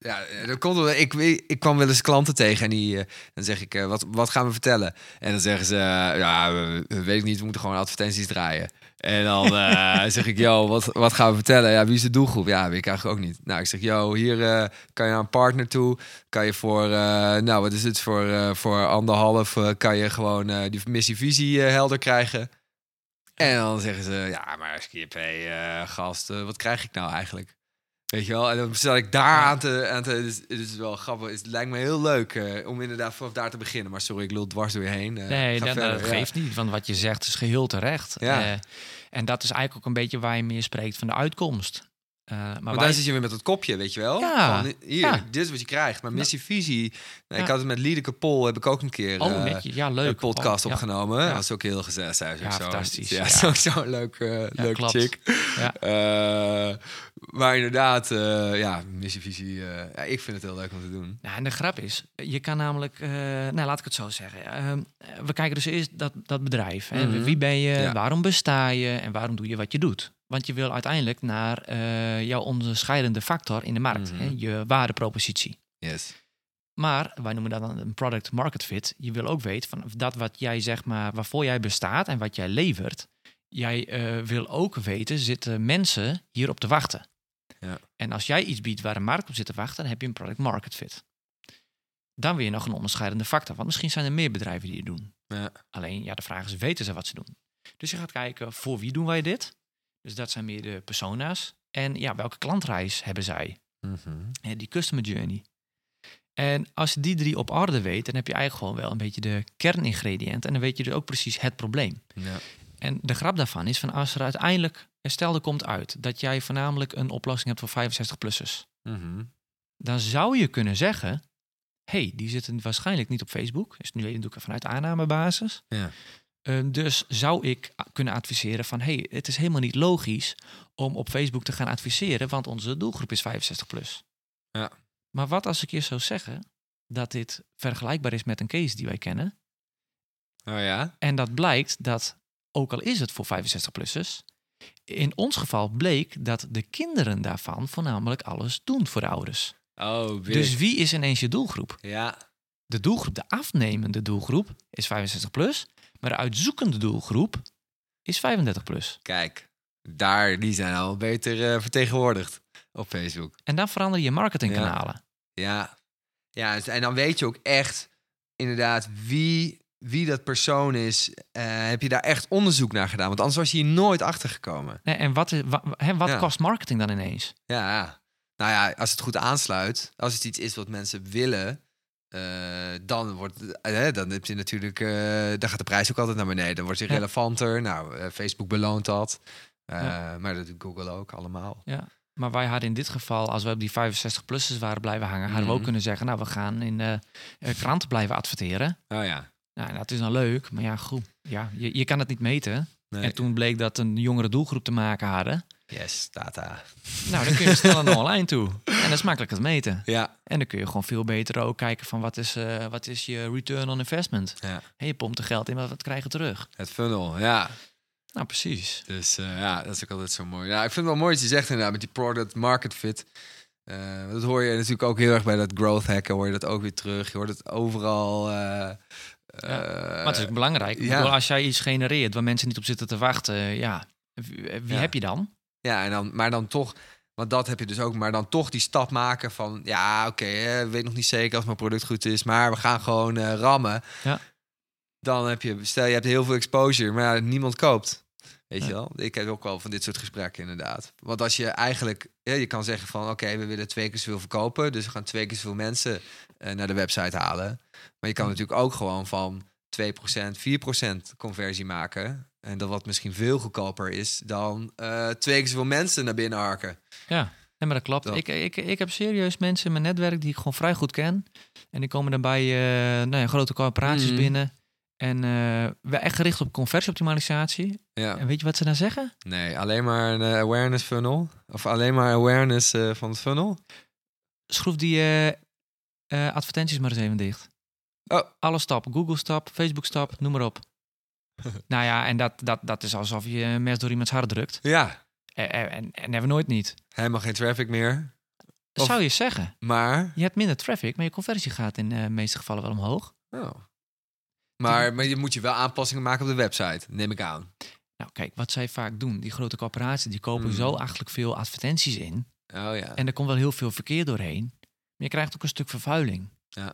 Ja. ja. dat komt. Ik, ik, kwam wel eens klanten tegen en die, eh, dan zeg ik, eh, wat, wat gaan we vertellen? En dan zeggen ze, eh, ja, we, we- weet ik niet, we moeten gewoon advertenties draaien. En dan eh, zeg ik, yo, wat, wat gaan we vertellen? Ja, wie is de doelgroep? Ja, weet ik eigenlijk ook niet. Nou, ik zeg, yo, hier eh, kan je naar een partner toe. Kan je voor, eh, nou, wat is het, voor, eh, voor anderhalf eh, kan je gewoon eh, die missie-visie eh, helder krijgen. En dan zeggen ze, ja, maar Skip, hé, eh, gast, eh, wat krijg ik nou eigenlijk? Weet je wel? En dan zat ik daar aan te... Aan te het, is, het is wel grappig. Het lijkt me heel leuk eh, om inderdaad vanaf daar te beginnen. Maar sorry, ik lul dwars door je heen. Eh, Nee, dat, verder, dat ja. geeft niet, want wat je zegt is geheel terecht. Ja. Eh, en dat is eigenlijk ook een beetje waar je meer spreekt van de uitkomst. Eh, maar Maar wij- dan zit je weer met het kopje, weet je wel? Ja, Van, hier, ja. dit is wat je krijgt. Maar missie-visie... Nou, Ja. Ik had het met Liedeke Pol, heb ik ook een keer... oh, eh. Ja, leuk. een podcast Oh, opgenomen. Ja. Dat was ook heel gezellig. Is ook Ja, zo, fantastisch, Ja, ja. sowieso een leuk, eh leuk chick. Ja. Maar inderdaad, ja, missievisie. ja, ik vind het heel leuk om te doen. Nou, en de grap is, je kan namelijk, nou laat ik het zo zeggen. Ehm, we kijken dus eerst dat, dat bedrijf. Hè. Mhm. Wie ben je, waarom besta je en waarom doe je wat je doet? Want je wil uiteindelijk naar eh, jouw onderscheidende factor in de markt, Mhm. hè, je waardepropositie. Yes. Maar wij noemen dat dan een product market fit. Je wil ook weten van dat wat jij zeg maar, waarvoor jij bestaat en wat jij levert. Jij eh, wil ook weten, zitten mensen hierop te wachten? Ja. En als jij iets biedt waar een markt op zit te wachten, dan heb je een product market fit. Dan weer nog een onderscheidende factor. Want misschien zijn er meer bedrijven die het doen. Ja. Alleen, ja, de vraag is, weten ze wat ze doen? Dus je gaat kijken, voor wie doen wij dit? Dus dat zijn meer de persona's. En ja, welke klantreis hebben zij? Mhm. Die customer journey. En als je die drie op orde weet, dan heb je eigenlijk gewoon wel een beetje de kerningrediënt. En dan weet je dus ook precies het probleem. Ja. En de grap daarvan is van als er uiteindelijk, stel er komt uit dat jij voornamelijk een oplossing hebt voor 65-plussers. Mhm. Dan zou je kunnen zeggen, hey, die zitten waarschijnlijk niet op Facebook. Dus nu doe ik vanuit aannamebasis. Ja. Eh, dus zou ik kunnen adviseren van, hey, het is helemaal niet logisch om op Facebook te gaan adviseren, want onze doelgroep is 65 plus. Ja. Maar wat als ik je zou zeggen dat dit vergelijkbaar is met een case die wij kennen, Oh ja? en dat blijkt dat, ook al is het voor 65-plussers, in ons geval bleek dat de kinderen daarvan voornamelijk alles doen voor de ouders. Oh, weer. Dus wie is ineens je doelgroep? Ja. De doelgroep, de afnemende doelgroep, is 65 plus, maar de uitzoekende doelgroep is 35 plus. Kijk, daar, die zijn al beter eh, vertegenwoordigd op Facebook. En dan verander je marketingkanalen. Ja. Ja, dus- en dan weet je ook echt inderdaad wie, wie dat persoon is. Eh, heb je daar echt onderzoek naar gedaan? Want anders was je hier nooit achter gekomen. Nee, En wat, is, wa- wat Ja. kost marketing dan ineens? Ja. Nou ja, als het goed aansluit, als het iets is wat mensen willen, eh, dan wordt eh, dan heb je natuurlijk, eh, dan gaat de prijs ook altijd naar beneden. Dan wordt je Ja. relevanter. Nou, Facebook beloont dat. Ja. Maar dat doet Google ook allemaal. Maar wij hadden in dit geval, als we op die 65-plussers waren blijven hangen, hadden we ook Mhm. kunnen zeggen, nou, we gaan in kranten blijven adverteren. Oh ja. Nou, dat is dan leuk, maar ja, goed. Ja, je, je kan het niet meten. Nee. En toen bleek dat een jongere doelgroep te maken hadden. Yes, data. Nou, dan kun je snel naar online toe. En dat is makkelijk het meten. Ja. En dan kun je gewoon veel beter ook kijken van wat is, eh, wat is je return on investment. ja. En je pompt er geld in, maar wat krijg je terug? Het funnel, ja. Nou, precies. Dus eh, ja, dat is ook altijd zo mooi. Ja, ik vind het wel mooi wat je zegt inderdaad met die product market fit. Eh, dat hoor je natuurlijk ook heel erg bij dat growth hacken, hoor je dat ook weer terug. Je hoort het overal. Eh, maar het is ook belangrijk. Ik ja. bedoel, als jij iets genereert waar mensen niet op zitten te wachten, ja, wie, wie Ja. heb je dan? Ja, en dan, maar dan toch, want dat heb je dus ook, maar dan toch die stap maken van, ja, oké, eh, weet nog niet zeker of mijn product goed is, maar we gaan gewoon eh, rammen. Ja. Dan heb je, stel je hebt heel veel exposure, maar niemand koopt. Weet je wel? Ik heb ook wel van dit soort gesprekken inderdaad. Want als je eigenlijk, ja, je kan zeggen van, oké, we willen twee keer zoveel verkopen, dus we gaan twee keer zoveel mensen eh, naar de website halen. Maar je kan natuurlijk ook gewoon van 2%, 4% conversie maken. En dat wat misschien veel goedkoper is dan eh, twee keer zoveel mensen naar binnen harken. Ja, nee, maar dat klopt. Dat. Ik, ik, ik heb serieus mensen in mijn netwerk die ik gewoon vrij goed ken. En die komen dan bij eh, nou ja, grote corporaties Mhm. binnen. En eh, we echt gericht op conversieoptimalisatie. Ja. En weet je wat ze dan zeggen? Nee, alleen maar een awareness funnel. Of alleen maar awareness van het funnel. Schroef die advertenties maar eens even dicht. Oh. Alle stappen. Google stap, Facebook stap, noem maar op. nou ja, en dat, dat, dat is alsof je een mes door iemands hart drukt. Ja, En, en, en hebben nooit niet. helemaal geen traffic meer. Dat Of- zou je zeggen. Maar... Je hebt minder traffic, maar je conversie gaat in eh, de meeste gevallen wel omhoog. Oh. Maar, maar je moet je wel aanpassingen maken op de website, neem ik aan. Nou, kijk, wat zij vaak doen, die grote corporaties, die kopen Mhm. zo achterlijk veel advertenties in. Oh ja. En er komt wel heel veel verkeer doorheen. Maar je krijgt ook een stuk vervuiling. Ja.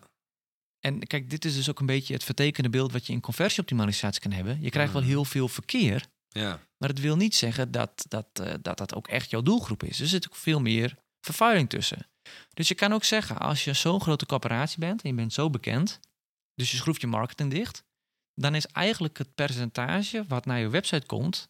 En kijk, dit is dus ook een beetje het vertekende beeld wat je in conversieoptimalisatie kan hebben. Je krijgt wel Mhm. heel veel verkeer, ja. maar het wil niet zeggen dat dat, eh, dat dat ook echt jouw doelgroep is. Er zit ook veel meer vervuiling tussen. Dus je kan ook zeggen, als je zo'n grote corporatie bent en je bent zo bekend, dus je schroeft je marketing dicht, dan is eigenlijk het percentage wat naar je website komt,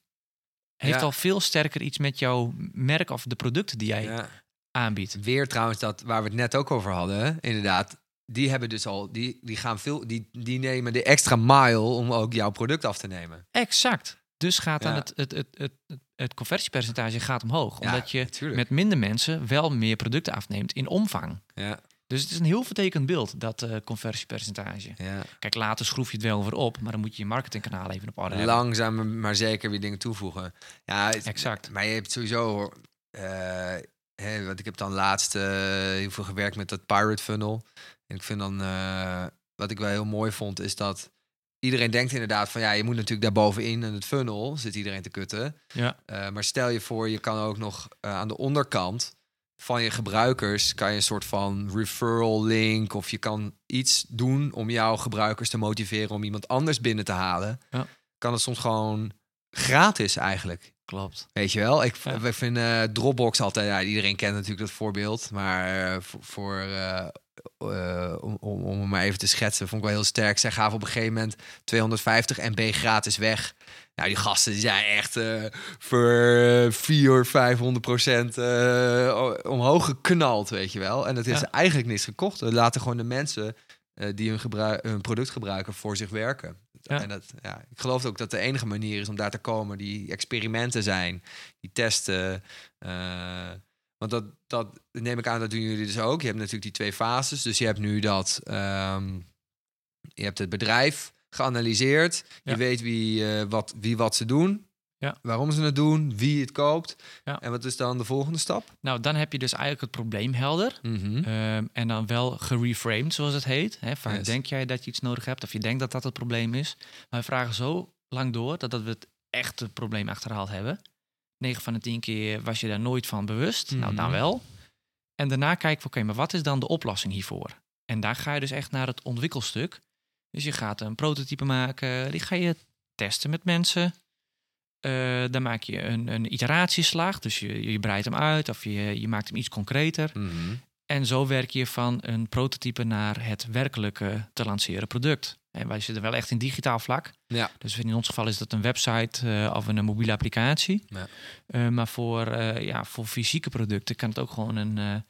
heeft Ja. al veel sterker iets met jouw merk of de producten die jij ja. aanbiedt. Weer trouwens dat waar we het net ook over hadden, inderdaad. Die hebben dus al, die, die gaan veel, die, die nemen de extra mile om ook jouw product af te nemen. Exact. Dus gaat dan Ja. het, het, het, het, het, conversiepercentage gaat omhoog. Ja, omdat je met minder mensen wel meer producten afneemt in omvang. Ja, Dus het is een heel vertekend beeld, dat eh, conversiepercentage. ja. Kijk, later schroef je het wel weer op, maar dan moet je je marketingkanaal even op orde hebben. Langzaam maar zeker weer dingen toevoegen. Ja, het- Exact. Maar je hebt sowieso, eh hè, want ik heb dan laatst eh, heel veel gewerkt met dat pirate funnel. En ik vind dan, eh, wat ik wel heel mooi vond, is dat iedereen denkt inderdaad van ja, je moet natuurlijk daarbovenin in het funnel zit iedereen te kutten. Ja. Eh, maar stel je voor, je kan ook nog eh, aan de onderkant van je gebruikers kan je een soort van referral link of je kan iets doen om jouw gebruikers te motiveren om iemand anders binnen te halen. Ja. Kan het soms gewoon gratis eigenlijk. Klopt. Weet je wel? Ik, Ja. ik vind Dropbox altijd, ja, iedereen kent natuurlijk dat voorbeeld, maar voor, voor eh, om, om, om maar even te schetsen, vond ik wel heel sterk. Zij gaven op een gegeven moment 250 MB gratis weg. Nou, die gasten die zijn echt eh, voor eh, 400, 500 procent eh, omhoog geknald, weet je wel. En dat is Ja. eigenlijk niks gekocht. We laten gewoon de mensen die hun, gebruik, hun product gebruiken voor zich werken. Ja. En dat, ja, ik geloof ook dat de enige manier is om daar te komen, die experimenten zijn, die testen. Want dat, dat neem ik aan, dat doen jullie dus ook. Je hebt natuurlijk die twee fases. Dus je hebt nu dat, ehm, je hebt het bedrijf geanalyseerd. Ja. Je weet wie, eh, wat, wie wat ze doen. Ja. Waarom ze het doen, wie het koopt. Ja. En wat is dan de volgende stap? Nou, dan heb je dus eigenlijk het probleem helder. Mhm. Ehm, en dan wel gereframed, zoals het heet. Hè, Yes. denk jij dat je iets nodig hebt of je denkt dat dat het probleem is. Maar we vragen zo lang door dat, dat we het echte probleem achterhaald hebben. 9 van de 10 keer was je daar nooit van bewust. Nou, dan Mhm. wel. En daarna kijken we, oké, maar wat is dan de oplossing hiervoor? En daar ga je dus echt naar het ontwikkelstuk. Dus je gaat een prototype maken, die ga je testen met mensen. Eh, dan maak je een, een iteratieslag, dus je, je breidt hem uit of je, je maakt hem iets concreter. Mhm. En zo werk je van een prototype naar het werkelijke te lanceren product. En wij zitten wel echt in digitaal vlak. Ja. Dus in ons geval is dat een website eh, of een, mobiele applicatie. Ja. Eh, maar voor, eh, ja, voor fysieke producten kan het ook gewoon een,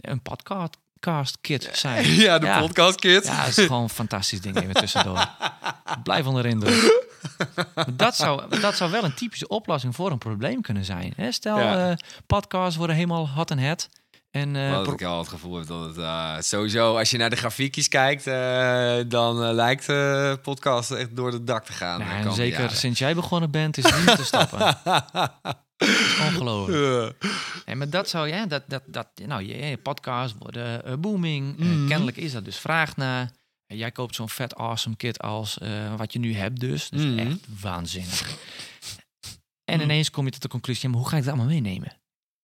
een podcast kit zijn. ja, de Ja. podcast kit. Ja, dat is gewoon een fantastisch ding even tussendoor. Blijf onder de indruk. Dat zou, dat zou wel een typische oplossing voor een probleem kunnen zijn. Hè? Stel, Ja. podcasts worden helemaal hot en het. En eh, Wat pro- ik al het gevoel heb dat het eh, sowieso, als je naar de grafiekjes kijkt, eh, dan eh, lijkt de podcast echt door het dak te gaan. En komende zeker jaren. sinds jij begonnen bent, is het niet te stappen. Ongelooflijk. Nee, maar dat zou ja, dat, dat, dat, nou, je, je podcast worden eh, booming. Eh, Mhm. kennelijk is dat dus vraag naar. En jij koopt zo'n vet awesome kit als eh, wat je nu hebt, dus. Dus echt waanzinnig. En Mhm. ineens kom je tot de conclusie: maar hoe ga ik dat allemaal meenemen?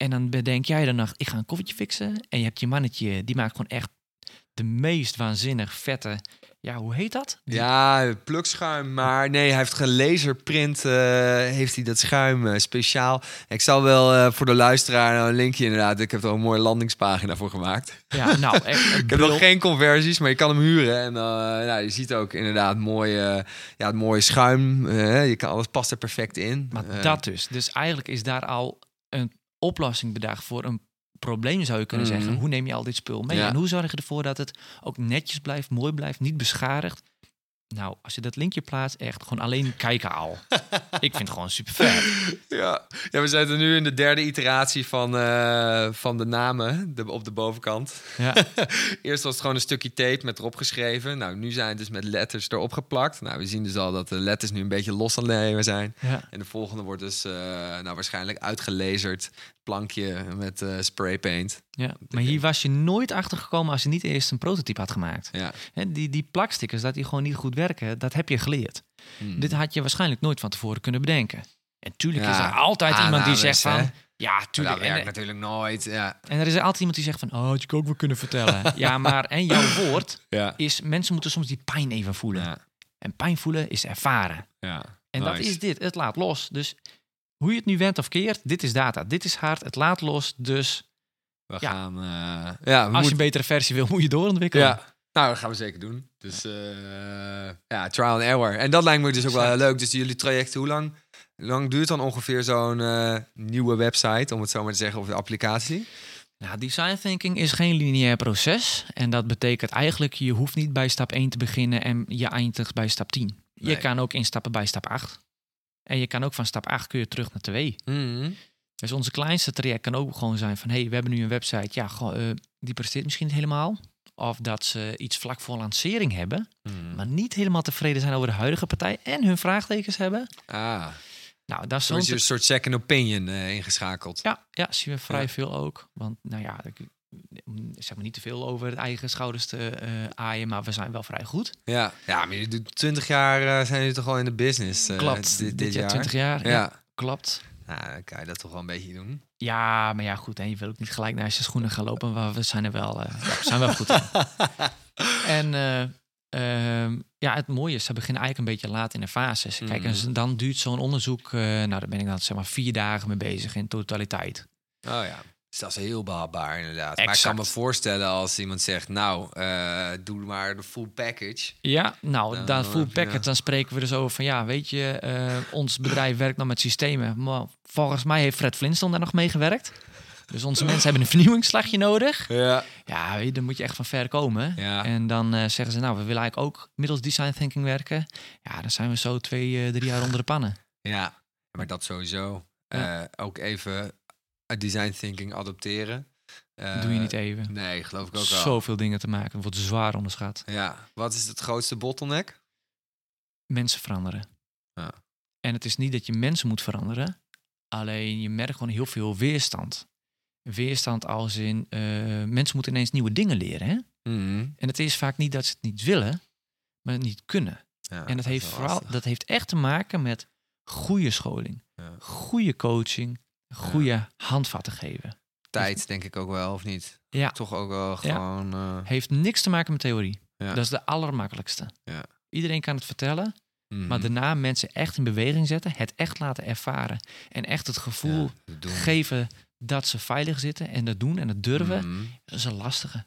En dan bedenk jij de nacht: ik ga een koffietje fixen. En je hebt je mannetje, die maakt gewoon echt de meest waanzinnig vette. Ja, hoe heet dat? Die- Ja, plukschuim, maar nee, hij heeft gelaserprint, eh heeft hij dat schuim eh, speciaal. Ik zal wel eh, voor de luisteraar nou, een linkje inderdaad, ik heb er een mooie landingspagina voor gemaakt. Ja, nou, echt. Ik heb nog geen conversies, maar je kan hem huren. En nou, je ziet ook inderdaad mooi, eh, ja, het mooie schuim. je kan, alles past er perfect in. Maar dat dus. Dus eigenlijk is daar al een oplossing bedacht voor een probleem, zou je kunnen Mhm. zeggen. Hoe neem je al dit spul mee? Ja. En hoe zorg je ervoor dat het ook netjes blijft, mooi blijft, niet beschadigd? Nou, als je dat linkje plaatst, echt gewoon alleen kijken al. ik vind het gewoon super vet. Ja. ja, we zitten nu in de derde iteratie van, eh, van de namen de, op de bovenkant. Ja, Eerst was het gewoon een stukje tape met erop geschreven. Nou, nu zijn het dus met letters erop geplakt. Nou, we zien dus al dat de letters nu een beetje los aan zijn. ja. En de volgende wordt dus eh, nou, waarschijnlijk uitgelezerd. Plankje met eh spraypaint. Ja. Maar hier was je nooit achter gekomen als je niet eerst een prototype had gemaakt. Ja. Die, die plakstickers, dat die gewoon niet goed werken, dat heb je geleerd. Hmm. Dit had je waarschijnlijk nooit van tevoren kunnen bedenken. En tuurlijk is er altijd iemand die aannames, zegt van... hè? Ja, tuurlijk. dat werkt natuurlijk nooit. Ja. en er is altijd iemand die zegt van... Oh, had je ook wel kunnen vertellen. ja, maar en jouw woord Ja. is... Mensen moeten soms die pijn even voelen. Ja. En pijn voelen is ervaren. ja. En dat is dit. Het laat los. Dus hoe je het nu went of keert, dit is data. Dit is hard. Het laat los. Dus We Ja. gaan... eh, ja, we als je een betere versie wil, moet je doorontwikkelen. Ja, nou, dat gaan we zeker doen. Dus eh, ja, trial and error. En dat lijkt me dus ook wel heel leuk. Dus jullie trajecten, hoe lang, lang duurt dan ongeveer zo'n eh, nieuwe website, om het zo maar te zeggen, of de applicatie? Nou, design thinking is geen lineair proces. En dat betekent eigenlijk, je hoeft niet bij stap 1 te beginnen en je eindigt bij stap 10. Je kan ook instappen bij stap 8. En je kan ook van stap 8 kun je terug naar 2. Mhm. Dus onze kleinste traject kan ook gewoon zijn van... hey, we hebben nu een website, ja, eh, die presteert misschien niet helemaal. Of dat ze iets vlak voor lancering hebben... Mhm. maar niet helemaal tevreden zijn over de huidige partij... en hun vraagtekens hebben. Ah, Nou, dat is een soort second opinion eh, ingeschakeld. Ja, ja, zien we vrij Ja. veel ook. Want nou ja, ik, zeg maar niet te veel over het eigen schouders te eh, aaien, maar we zijn wel vrij goed. Ja, ja maar doet 20 jaar zijn jullie toch al in de business? eh, Klopt. Dit, Dit, jaar 20 jaar. Ja. Ja. klopt. Nou, dan kan je dat toch wel een beetje doen. Ja, maar ja, goed. En je wil ook niet gelijk naar je schoenen gaan lopen, maar we zijn er wel, eh, ja, we zijn wel goed in. en eh, ehm, ja, het mooie is, ze beginnen eigenlijk een beetje laat in de fases. Kijk, en Mhm. dan duurt zo'n onderzoek, eh, nou, daar ben ik dan zeg maar vier dagen mee bezig in totaliteit. Oh ja. Dus dat is heel behapbaar inderdaad. Maar ik kan me voorstellen als iemand zegt, nou, eh, doe maar de full package. Ja, nou, Dan, dan eh, full packet, ja. dan spreken we dus over van ja, weet je, eh, ons bedrijf werkt nog met systemen. Maar volgens mij heeft Fred Flintstone daar nog mee gewerkt. Dus onze mensen hebben een vernieuwingsslagje nodig. Ja. Ja, weet je, dan moet je echt van ver komen. Ja. En dan eh, zeggen ze, nou, we willen eigenlijk ook middels design thinking werken. Ja, dan zijn we zo twee, drie jaar onder de pannen. Ja, maar dat sowieso. Ja. Ook even design thinking adopteren. Eh, Doe je niet even. Nee, geloof ik ook wel. Zoveel dingen te maken, wordt zwaar onderschat. Ja, wat is het grootste bottleneck? Mensen veranderen. Ja. En het is niet dat je mensen moet veranderen. Alleen je merkt gewoon heel veel weerstand. Weerstand als in eh, mensen moeten ineens nieuwe dingen leren. Hè? Mhm. En het is vaak niet dat ze het niet willen, maar het niet kunnen. Ja, en dat heeft vooral lastig. dat heeft echt te maken met goede scholing, Ja. goede coaching, goede handvatten geven. Tijd denk ik ook wel, of niet? Ja. Toch ook wel gewoon... eh, Heeft niks te maken met theorie. Ja. Dat is de allermakkelijkste. Ja. Iedereen kan het vertellen, mhm. maar daarna mensen echt in beweging zetten, het echt laten ervaren en echt het gevoel Ja, geven dat ze veilig zitten en dat doen en dat durven, Mhm. dat is een lastige.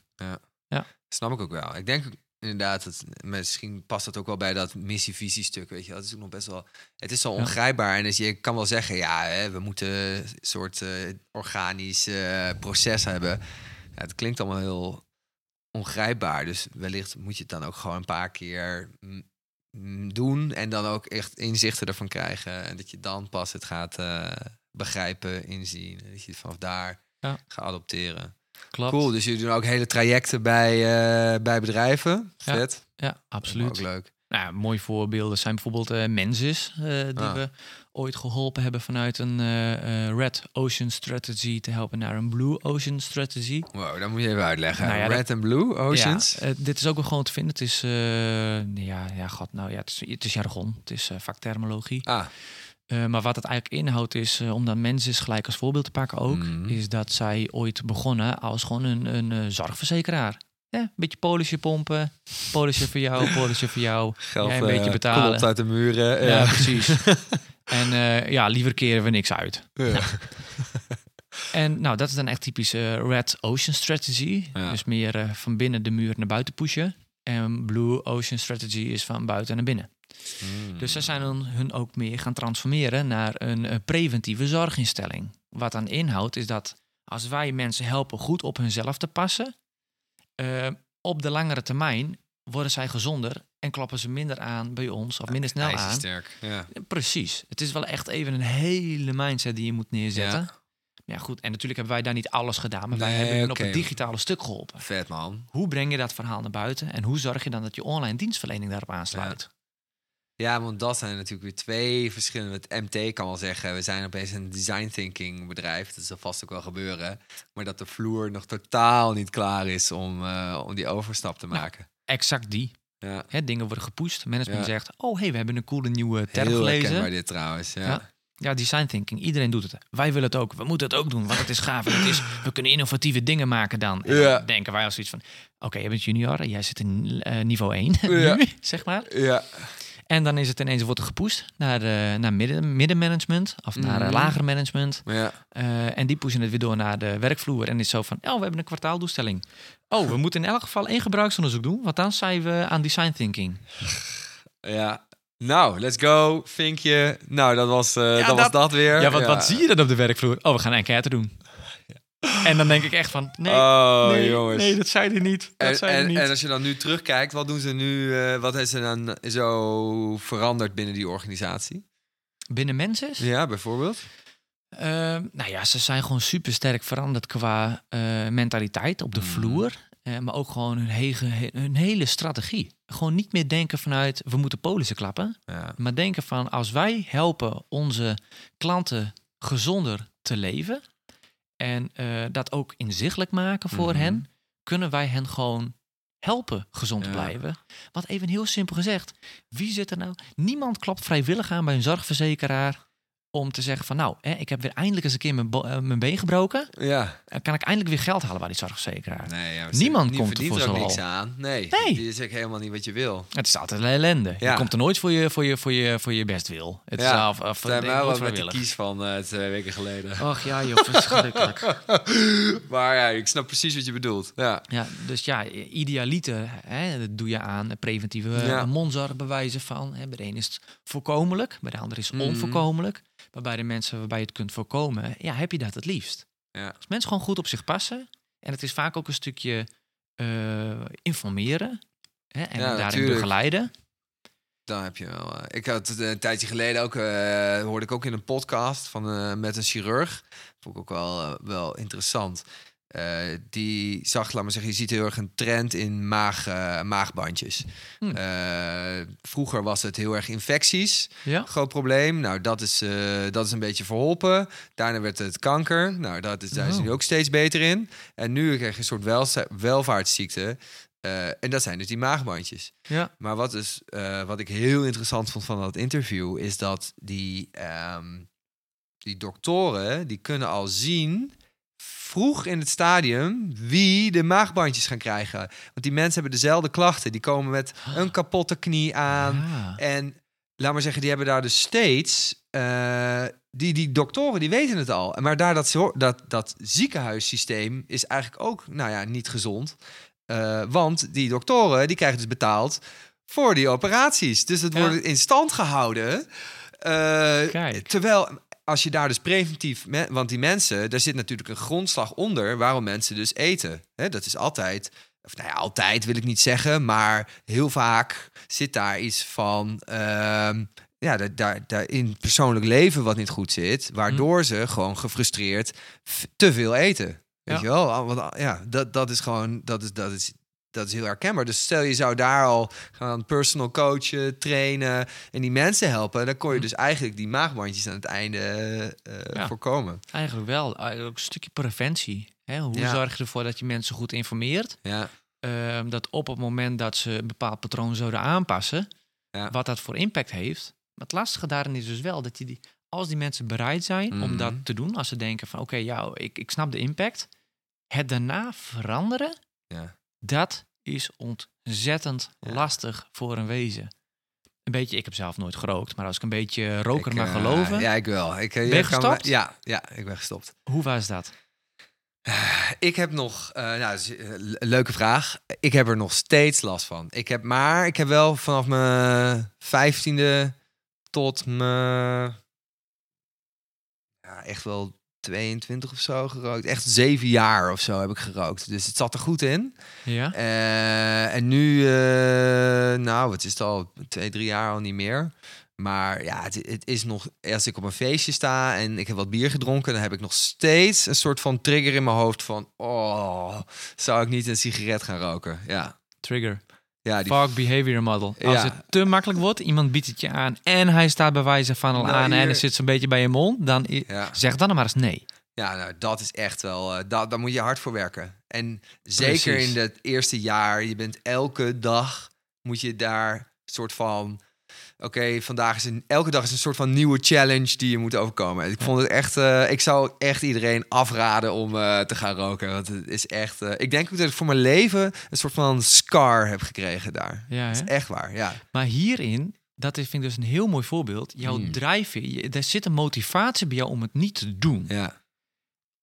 Snap ik ook wel. Ik denk inderdaad, dat, misschien past dat ook wel bij dat missie-visie-stuk, weet je. wel. Dat is ook nog best wel... Het is zo Ja. ongrijpbaar. En dus je kan wel zeggen, ja, hè, we moeten een soort eh, organisch eh, proces hebben. Ja, het klinkt allemaal heel ongrijpbaar. Dus wellicht moet je het dan ook gewoon een paar keer mm, mm, doen. En dan ook echt inzichten ervan krijgen. En dat je dan pas het gaat eh, begrijpen, inzien. En dat je het vanaf daar Ja. gaat adopteren. Klopt. Cool, dus jullie doen ook hele trajecten bij, eh, bij bedrijven. Ja, Vet. Ja, absoluut. Ook leuk. Nou, ja, mooie voorbeelden zijn bijvoorbeeld eh Mensis, eh, die Ah. we ooit geholpen hebben vanuit een Red Ocean Strategy te helpen naar een Blue Ocean Strategy. Wow, dat moet je even uitleggen. Nou ja, Red and Blue Oceans. Ja, dit is ook wel gewoon te vinden. Het is, ja, ja, god, nou ja, het is, het is jargon, het is vakterminologie. Ah, Eh, maar wat het eigenlijk inhoudt is, eh, om dan Mensis gelijk als voorbeeld te pakken ook, Mhm. is dat zij ooit begonnen als gewoon een, een eh, zorgverzekeraar. Ja, een beetje polisje pompen, polisje voor jou, polisje voor jou. geld Jij een beetje betalen. klopt uit de muren. Ja, Ja. precies. en ja, liever keren we niks uit. Ja. En nou, dat is dan echt typisch eh, Red Ocean Strategy. Ja. Dus meer van binnen de muur naar buiten pushen. En Blue Ocean Strategy is van buiten naar binnen. Hmm. Dus ze zijn hun, hun ook meer gaan transformeren naar een, eh, preventieve zorginstelling. Wat dan inhoudt is dat als wij mensen helpen goed op hunzelf te passen, eh, op de langere termijn worden zij gezonder en kloppen ze minder aan bij ons of minder snel aan. IJzersterk. Ja. Precies. Het is wel echt even een hele mindset die je moet neerzetten. Ja. Ja, goed. En natuurlijk hebben wij daar niet alles gedaan, maar wij hebben oké. op het digitale stuk geholpen. Vet man. Hoe breng je dat verhaal naar buiten en hoe zorg je dan dat je online dienstverlening daarop aansluit? Ja, want dat zijn natuurlijk weer twee verschillende. Het MT kan wel zeggen, we zijn opeens een design thinking bedrijf. Dat zal vast ook wel gebeuren. Maar dat de vloer nog totaal niet klaar is om, eh, om die overstap te maken. Exact die. Ja, Hè, dingen worden gepusht. Management Ja. zegt, oh hey, we hebben een coole nieuwe term heel gelezen. dit trouwens. Ja. Ja. Ja, design thinking. Iedereen doet het. Wij willen het ook. We moeten het ook doen, want het is gaaf. En het is, we kunnen innovatieve dingen maken dan. En Ja. dan denken wij als zoiets van... Oké, je bent junior jij zit in eh, niveau 1 Ja. nu, zeg maar. ja. En dan is het ineens wordt gepusht naar, eh, naar midden, middenmanagement of naar eh, Mhm. lager management. ja. Eh, en die pushen het weer door naar de werkvloer. En is zo van, oh, we hebben een kwartaaldoelstelling. Oh, we moeten in elk geval één gebruiksonderzoek doen, want dan zijn we aan design thinking. ja. Nou, let's go. Vinkje. Nou, dat was, eh, dat, was dat- weer. Ja, wat, wat zie je dan op de werkvloer? Oh, we gaan een enquête doen. En dan denk ik echt van, nee, oh, nee, jongens. nee, dat zei hij niet. Dat En, zei hij en, niet. en als je dan nu terugkijkt, wat doen ze nu? eh, wat is er dan zo veranderd binnen die organisatie? Binnen mensen? Ja, bijvoorbeeld. Ehm, nou ja, ze zijn gewoon super sterk veranderd qua eh, mentaliteit op de Mhm. vloer. Eh, maar ook gewoon hun, hege- hun hele strategie. Gewoon niet meer denken vanuit we moeten polissen klappen. Ja. Maar denken van als wij helpen onze klanten gezonder te leven. En eh, dat ook inzichtelijk maken voor Mhm. hen. Kunnen wij hen gewoon helpen gezond te Ja. blijven. Want even heel simpel gezegd. Wie zit er nou? Niemand klopt vrijwillig aan bij een zorgverzekeraar. Om te zeggen van nou, hè, ik heb weer eindelijk eens een keer mijn, eh, mijn been gebroken. Ja. En kan ik eindelijk weer geld halen bij die zorgverzekeraar. Nee, ja, Niemand komt er voor zo'n niks aan. Nee, Nee. die is ook helemaal niet wat je wil. Het is altijd een ellende. Ja. Je komt er nooit voor je, voor je, voor je, voor je best wil. Het Ja, is af, af, wel met de kies van eh, twee weken geleden. Och ja, joh, verschrikkelijk. maar ja, ik snap precies wat je bedoelt. Ja. Ja, dus ja, idealiter, hè, dat doe je aan preventieve eh, Ja. mondzorg bewijzen van. Hè. Bij de een is het voorkomelijk, bij de ander is het Mhm. onvoorkomelijk. Bij de mensen waarbij je het kunt voorkomen, ja, heb je dat het liefst. Ja. Als mensen gewoon goed op zich passen, en het is vaak ook een stukje eh, informeren hè, en Ja, daarin natuurlijk. begeleiden. Dan heb je wel. eh, ik had het een tijdje geleden ook, eh, hoorde ik ook in een podcast van, eh, met een chirurg. Vond ik ook wel, eh, wel interessant. Eh, die zag, laat maar zeggen, je ziet heel erg een trend in maag, eh, maagbandjes. Hm. Eh, vroeger was het heel erg infecties. Ja. Groot probleem. Nou, dat is, dat is een beetje verholpen. Daarna werd het kanker. Nou, dat is, daar zijn ze Oh. nu ook steeds beter in. En nu krijg je een soort welzi- welvaartsziekte. En dat zijn dus die maagbandjes. Ja. Maar wat, is, eh, wat ik heel interessant vond van dat interview... is dat die, ehm, die doktoren... die kunnen al zien vroeg in het stadium wie de maagbandjes gaan krijgen. Want die mensen hebben dezelfde klachten. Die komen met een kapotte knie aan. Ja. En laat maar zeggen, die hebben daar dus steeds. eh, die, die doktoren die weten het al. Maar daar dat, dat, dat ziekenhuissysteem is eigenlijk ook, nou ja, niet gezond. Eh, want die doktoren die krijgen dus betaald voor die operaties. Dus het Ja. wordt in stand gehouden. Eh, terwijl als je daar dus preventief, want die mensen, daar zit natuurlijk een grondslag onder waarom mensen dus eten. Dat is altijd, of nou ja, altijd wil ik niet zeggen, maar heel vaak zit daar iets van, ehm, ja, daar, daar, daar in persoonlijk leven wat niet goed zit, waardoor ze gewoon gefrustreerd te veel eten. Weet Ja. je wel? Want ja, dat, dat is gewoon, dat is, dat is, dat is heel herkenbaar. Dus stel je zou daar al gaan personal coachen, trainen en die mensen helpen, dan kon je Hm. dus eigenlijk die maagbandjes aan het einde eh, Ja. voorkomen. Eigenlijk wel. Eigenlijk ook een stukje preventie. Hè? Hoe Ja. zorg je ervoor dat je mensen goed informeert? Ja, Ehm, dat op het moment dat ze een bepaald patroon zouden aanpassen, wat dat voor impact heeft. Maar het lastige daarin is dus wel dat je die, als die mensen bereid zijn om Mhm. dat te doen, als ze denken van oké, ja, ik, ik snap de impact, het daarna veranderen, Ja. Dat is ontzettend Ja. lastig voor een wezen. Een beetje, ik heb zelf nooit gerookt, maar als ik een beetje roker Ik, mag eh, geloven, Ja, ik wel. Ik, eh, Ben je me- gestopt? ja, ja, ik ben gestopt. hoe was dat? Ik heb nog, eh, nou, leuke vraag. Ik heb er nog steeds last van. Ik heb maar, ik heb wel vanaf mijn vijftiende tot mijn, ja, echt wel 22 of zo gerookt. Echt zeven jaar of zo heb ik gerookt. Dus het zat er goed in. Ja? Eh, en nu, eh, nou, het is het al twee, drie jaar al niet meer. Maar ja, het, het is nog, als ik op een feestje sta en ik heb wat bier gedronken, dan heb ik nog steeds een soort van trigger in mijn hoofd van, oh, zou ik niet een sigaret gaan roken? Ja, Trigger. Ja die Fog behavior model. Als Ja. het te makkelijk wordt, iemand biedt het je aan en hij staat bij wijze van al Nou, aan en het zit zo'n beetje bij je mond, dan Ja. zeg dan maar eens nee. Ja, nou, dat is echt wel. eh dat, daar moet je hard voor werken. En zeker Precies. in het eerste jaar, je bent elke dag moet je daar soort van. Oké, vandaag is een, elke dag is een soort van nieuwe challenge die je moet overkomen. Ik vond het echt. eh, ik zou echt iedereen afraden om eh, te gaan roken. Want het is echt. eh, ik denk ook dat ik voor mijn leven een soort van scar heb gekregen daar. Ja, Dat hè? is echt waar. Ja. Maar hierin, dat is, vind ik dus een heel mooi voorbeeld. Jouw Hmm. drijfveer, je- er zit een motivatie bij jou om het niet te doen. Ja.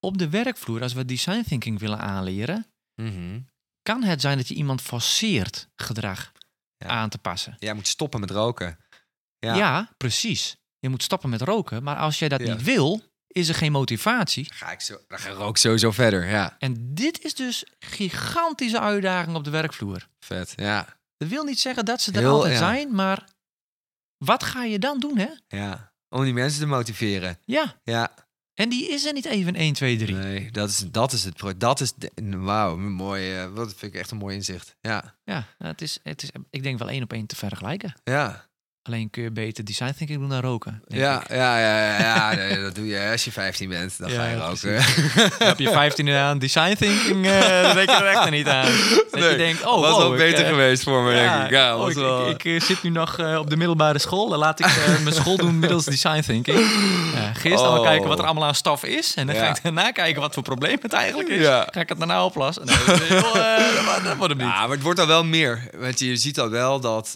Op de werkvloer, als we design thinking willen aanleren, Mhm. kan het zijn dat je iemand forceert gedrag Ja. aan te passen. Jij moet stoppen met roken. Ja. Ja. precies. Je moet stoppen met roken, maar als jij dat Ja. niet wil, is er geen motivatie. Ga ik zo, dan ga ik sowieso verder. Ja. En dit is dus gigantische uitdaging op de werkvloer. Vet. Ja. Dat wil niet zeggen dat ze er Heel, altijd ja. zijn, maar wat ga je dan doen, hè? Ja. Om die mensen te motiveren. Ja, Ja. en die is er niet even 1, 2, 3. Nee, dat is, dat is het. Dat is. Wauw, mooi. eh, Wat vind ik echt een mooi inzicht. Ja. Ja, het is, het is, ik denk wel één op één te vergelijken. Ja. Alleen kun je beter design thinking doen dan roken. Ja, ja, ja, ja, ja, nee, dat doe je als je 15 bent. Dan Ja, ga je ja, roken. Heb je 15 aan design thinking, dan denk je er echt niet aan. Dat je denkt, oh, was wow, wel ik, beter eh, geweest voor me, denk ik. Ja, oh, was wel... ik, ik, eh, zit nu nog op de middelbare school. Dan laat ik mijn school doen middels design thinking. Ja, dan Oh. kijken wat er allemaal aan staf is. En dan ga Ja. ik daarna kijken wat voor probleem het eigenlijk is. Ja. Ga ik het daarna oplossen? Nee, dat, heel, dat, wordt- dat wordt hem niet. Ja, maar het wordt al wel meer. Want je ziet al wel dat...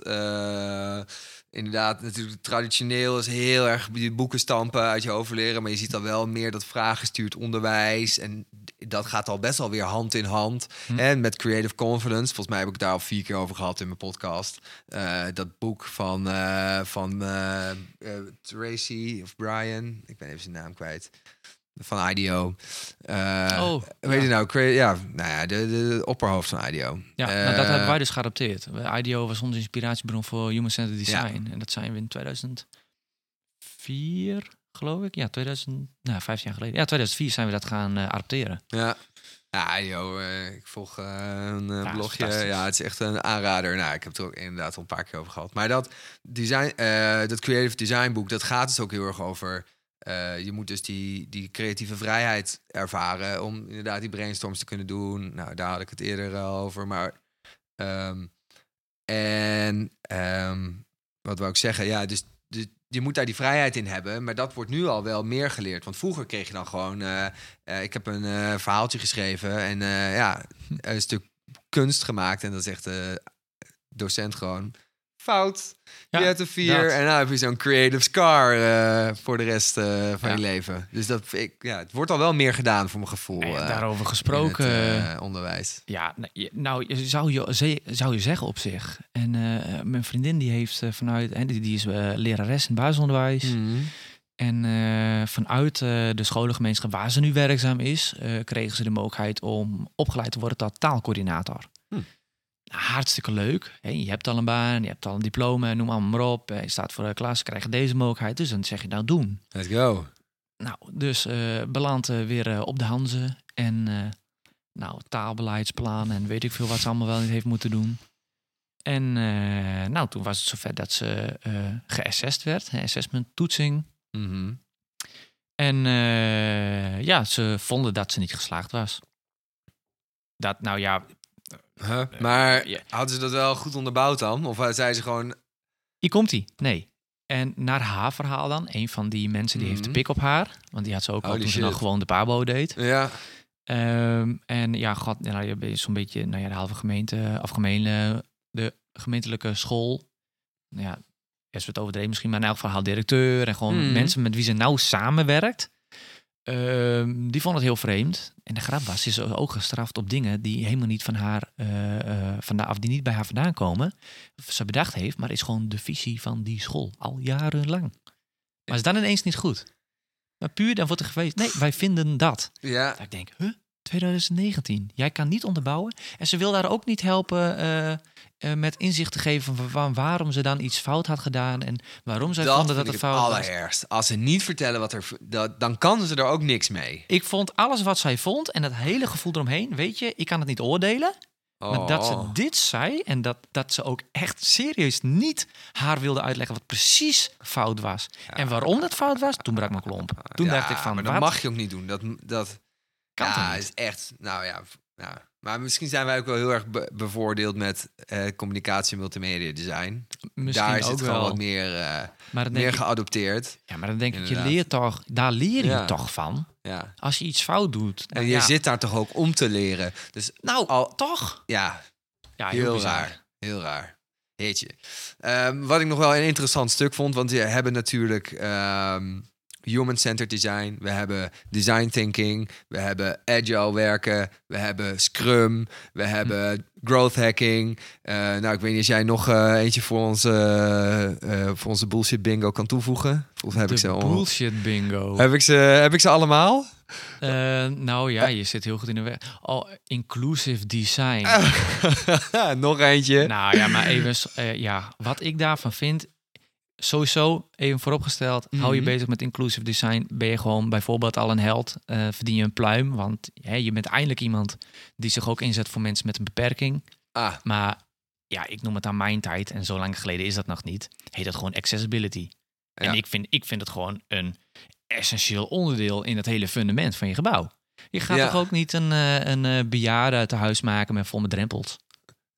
inderdaad, natuurlijk traditioneel is heel erg die boeken stampen uit je hoofd leren. Maar je ziet al wel meer dat vraaggestuurd onderwijs. En dat gaat al best wel weer hand in hand. Hm. En met Creative Confidence. Volgens mij heb ik daar al vier keer over gehad in mijn podcast. Eh, dat boek van, eh, van eh, Tracy of Brian. Ik ben even zijn naam kwijt. Van IDEO. Eh, Oh, Weet ja. je nou, ja, nou ja, de, de, opperhoofd van IDEO. Ja, Eh, nou, dat hebben wij dus geadopteerd. IDEO was onze inspiratiebron voor Human Centered Design. En dat zijn we in 2004, geloof ik. Ja, 2000, nou, vijf jaar geleden. Ja, 2004 zijn we dat gaan eh, adopteren. Ja. Ja, eh, ik volg eh, een eh, Ja, blogje. Ja, het is echt een aanrader. Nou, ik heb het er ook inderdaad al een paar keer over gehad. Maar dat, design, eh, dat creative design boek, dat gaat dus ook heel erg over... eh, je moet dus die, die creatieve vrijheid ervaren om inderdaad die brainstorms te kunnen doen. Nou, daar had ik het eerder al over. Maar ehm, en ehm, wat wou ik zeggen? Ja, dus, dus je moet daar die vrijheid in hebben. Maar dat wordt nu al wel meer geleerd. Want vroeger kreeg je dan gewoon... eh, eh, ik heb een verhaaltje geschreven en ja, een stuk kunst gemaakt. En dan zegt de docent gewoon... Fout, Ja, je hebt een vier. dat. En nou heb je zo'n creative scar eh, voor de rest eh, van Ja. je leven. Dus dat, ik, ja, het wordt al wel meer gedaan voor mijn gevoel. En eh, daarover gesproken. het, onderwijs. Ja, nou, je- nou zou je, zou je zeggen op zich. En mijn vriendin die heeft vanuit, hè, die, die is lerares in het basisonderwijs. Mhm. En vanuit de scholengemeenschap waar ze nu werkzaam is, kregen ze de mogelijkheid om opgeleid te worden tot taalcoördinator. Nou, hartstikke leuk. Je hebt al een baan, je hebt al een diploma, noem allemaal maar op. Eh, Je staat voor de klas, krijg deze mogelijkheid. Dus dan zeg je nou doen. Let's go. Nou, dus eh beland eh, weer op de Hanze. En nou, taalbeleidsplan en weet ik veel wat ze allemaal wel niet heeft moeten doen. En nou, toen was het zover dat ze geassessed werd. hè, Assessment, toetsing. Mhm. En ja, ze vonden dat ze niet geslaagd was. Dat, nou ja, Huh? Maar hadden ze dat wel goed onderbouwd dan? Of eh, zei ze gewoon... hier komt ie. Nee. En naar haar verhaal dan, een van die mensen die heeft de Mhm. pik op haar. Want die had ze ook al toen ze nog gewoon de pabo deed. Ja, Ehm, en ja, god, nou, je bent zo'n beetje, nou ja, de halve gemeente, of de gemeentelijke school. Nou ja, is het overdreven misschien, maar in elk geval haar directeur en gewoon Mhm. mensen met wie ze nauw samenwerkt. Ehm, die vond het heel vreemd. En de grap was, ze is ook gestraft op dingen die helemaal niet van haar, eh eh, vandaan, of die niet bij haar vandaan komen. Ze bedacht heeft, maar is gewoon de visie van die school al jarenlang. Maar is dan ineens niet goed. Maar puur, dan wordt er geweest, nee, wij vinden dat. Ja, Dat ik denk, huh? 2019. Jij kan niet onderbouwen. En ze wil daar ook niet helpen eh, eh, met inzicht te geven van wa- waarom ze dan iets fout had gedaan en waarom zij dat vonden dat het fout was. allerergst. Als ze niet vertellen wat er... Dat, dan kan ze er ook niks mee. Ik vond alles wat zij vond en dat hele gevoel eromheen, weet je, ik kan het niet oordelen. Maar dat ze Oh. dit zei en dat, dat ze ook echt serieus niet haar wilde uitleggen wat precies fout was. En waarom dat fout was, toen brak mijn klomp. Toen Ja, dacht ik van, maar dat wat? mag je ook niet doen. Dat, dat Kan ja, toch niet? is echt... Nou ja, ja. Maar misschien zijn wij ook wel heel erg be- bevoordeeld met eh, communicatie en multimedia design. Misschien Daar is het wel. gewoon wat meer, eh, meer ik, geadopteerd. ja, maar dan denk ik, je leert toch, daar leer je Ja. toch van. Ja. Als je iets fout doet. En je ja. zit daar toch ook om te leren. Dus Nou, al, toch? ja, Ja, heel, raar. Heel raar. Heetje. Ehm, wat ik nog wel een interessant stuk vond, want we hebben natuurlijk ehm, human-centered design, we hebben design thinking, we hebben agile werken, we hebben scrum, we hebben growth hacking. Eh, nou, ik weet niet of jij nog eh, eentje voor onze, eh, voor onze bullshit bingo kan toevoegen. Mij heb ik De ze al. bullshit bingo. Heb ik ze, heb ik ze allemaal? Nou ja, je zit heel goed in de weg. Oh, inclusive design. nog eentje. Nou ja, maar even, ja, wat ik daarvan vind, sowieso even vooropgesteld, hou je Mhm. bezig met inclusive design, ben je gewoon bijvoorbeeld al een held, eh, verdien je een pluim, want hè, je bent eindelijk iemand die zich ook inzet voor mensen met een beperking. Ah, Maar ja, ik noem het aan mijn tijd, en zo lang geleden is dat nog niet, heet dat gewoon accessibility. En ik vind, ik vind het gewoon een essentieel onderdeel in het hele fundament van je gebouw. Je gaat Ja. toch ook niet een, eh, een eh, bejaarde uit een huis maken met vol met drempels?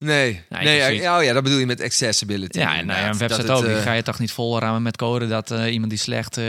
Nee, Nee, ja, oh ja, dat bedoel je met accessibility. Ja, en nou ja, een website Dat ook. het, Die eh, ga je toch niet vol rammen met code dat eh, iemand die slecht eh,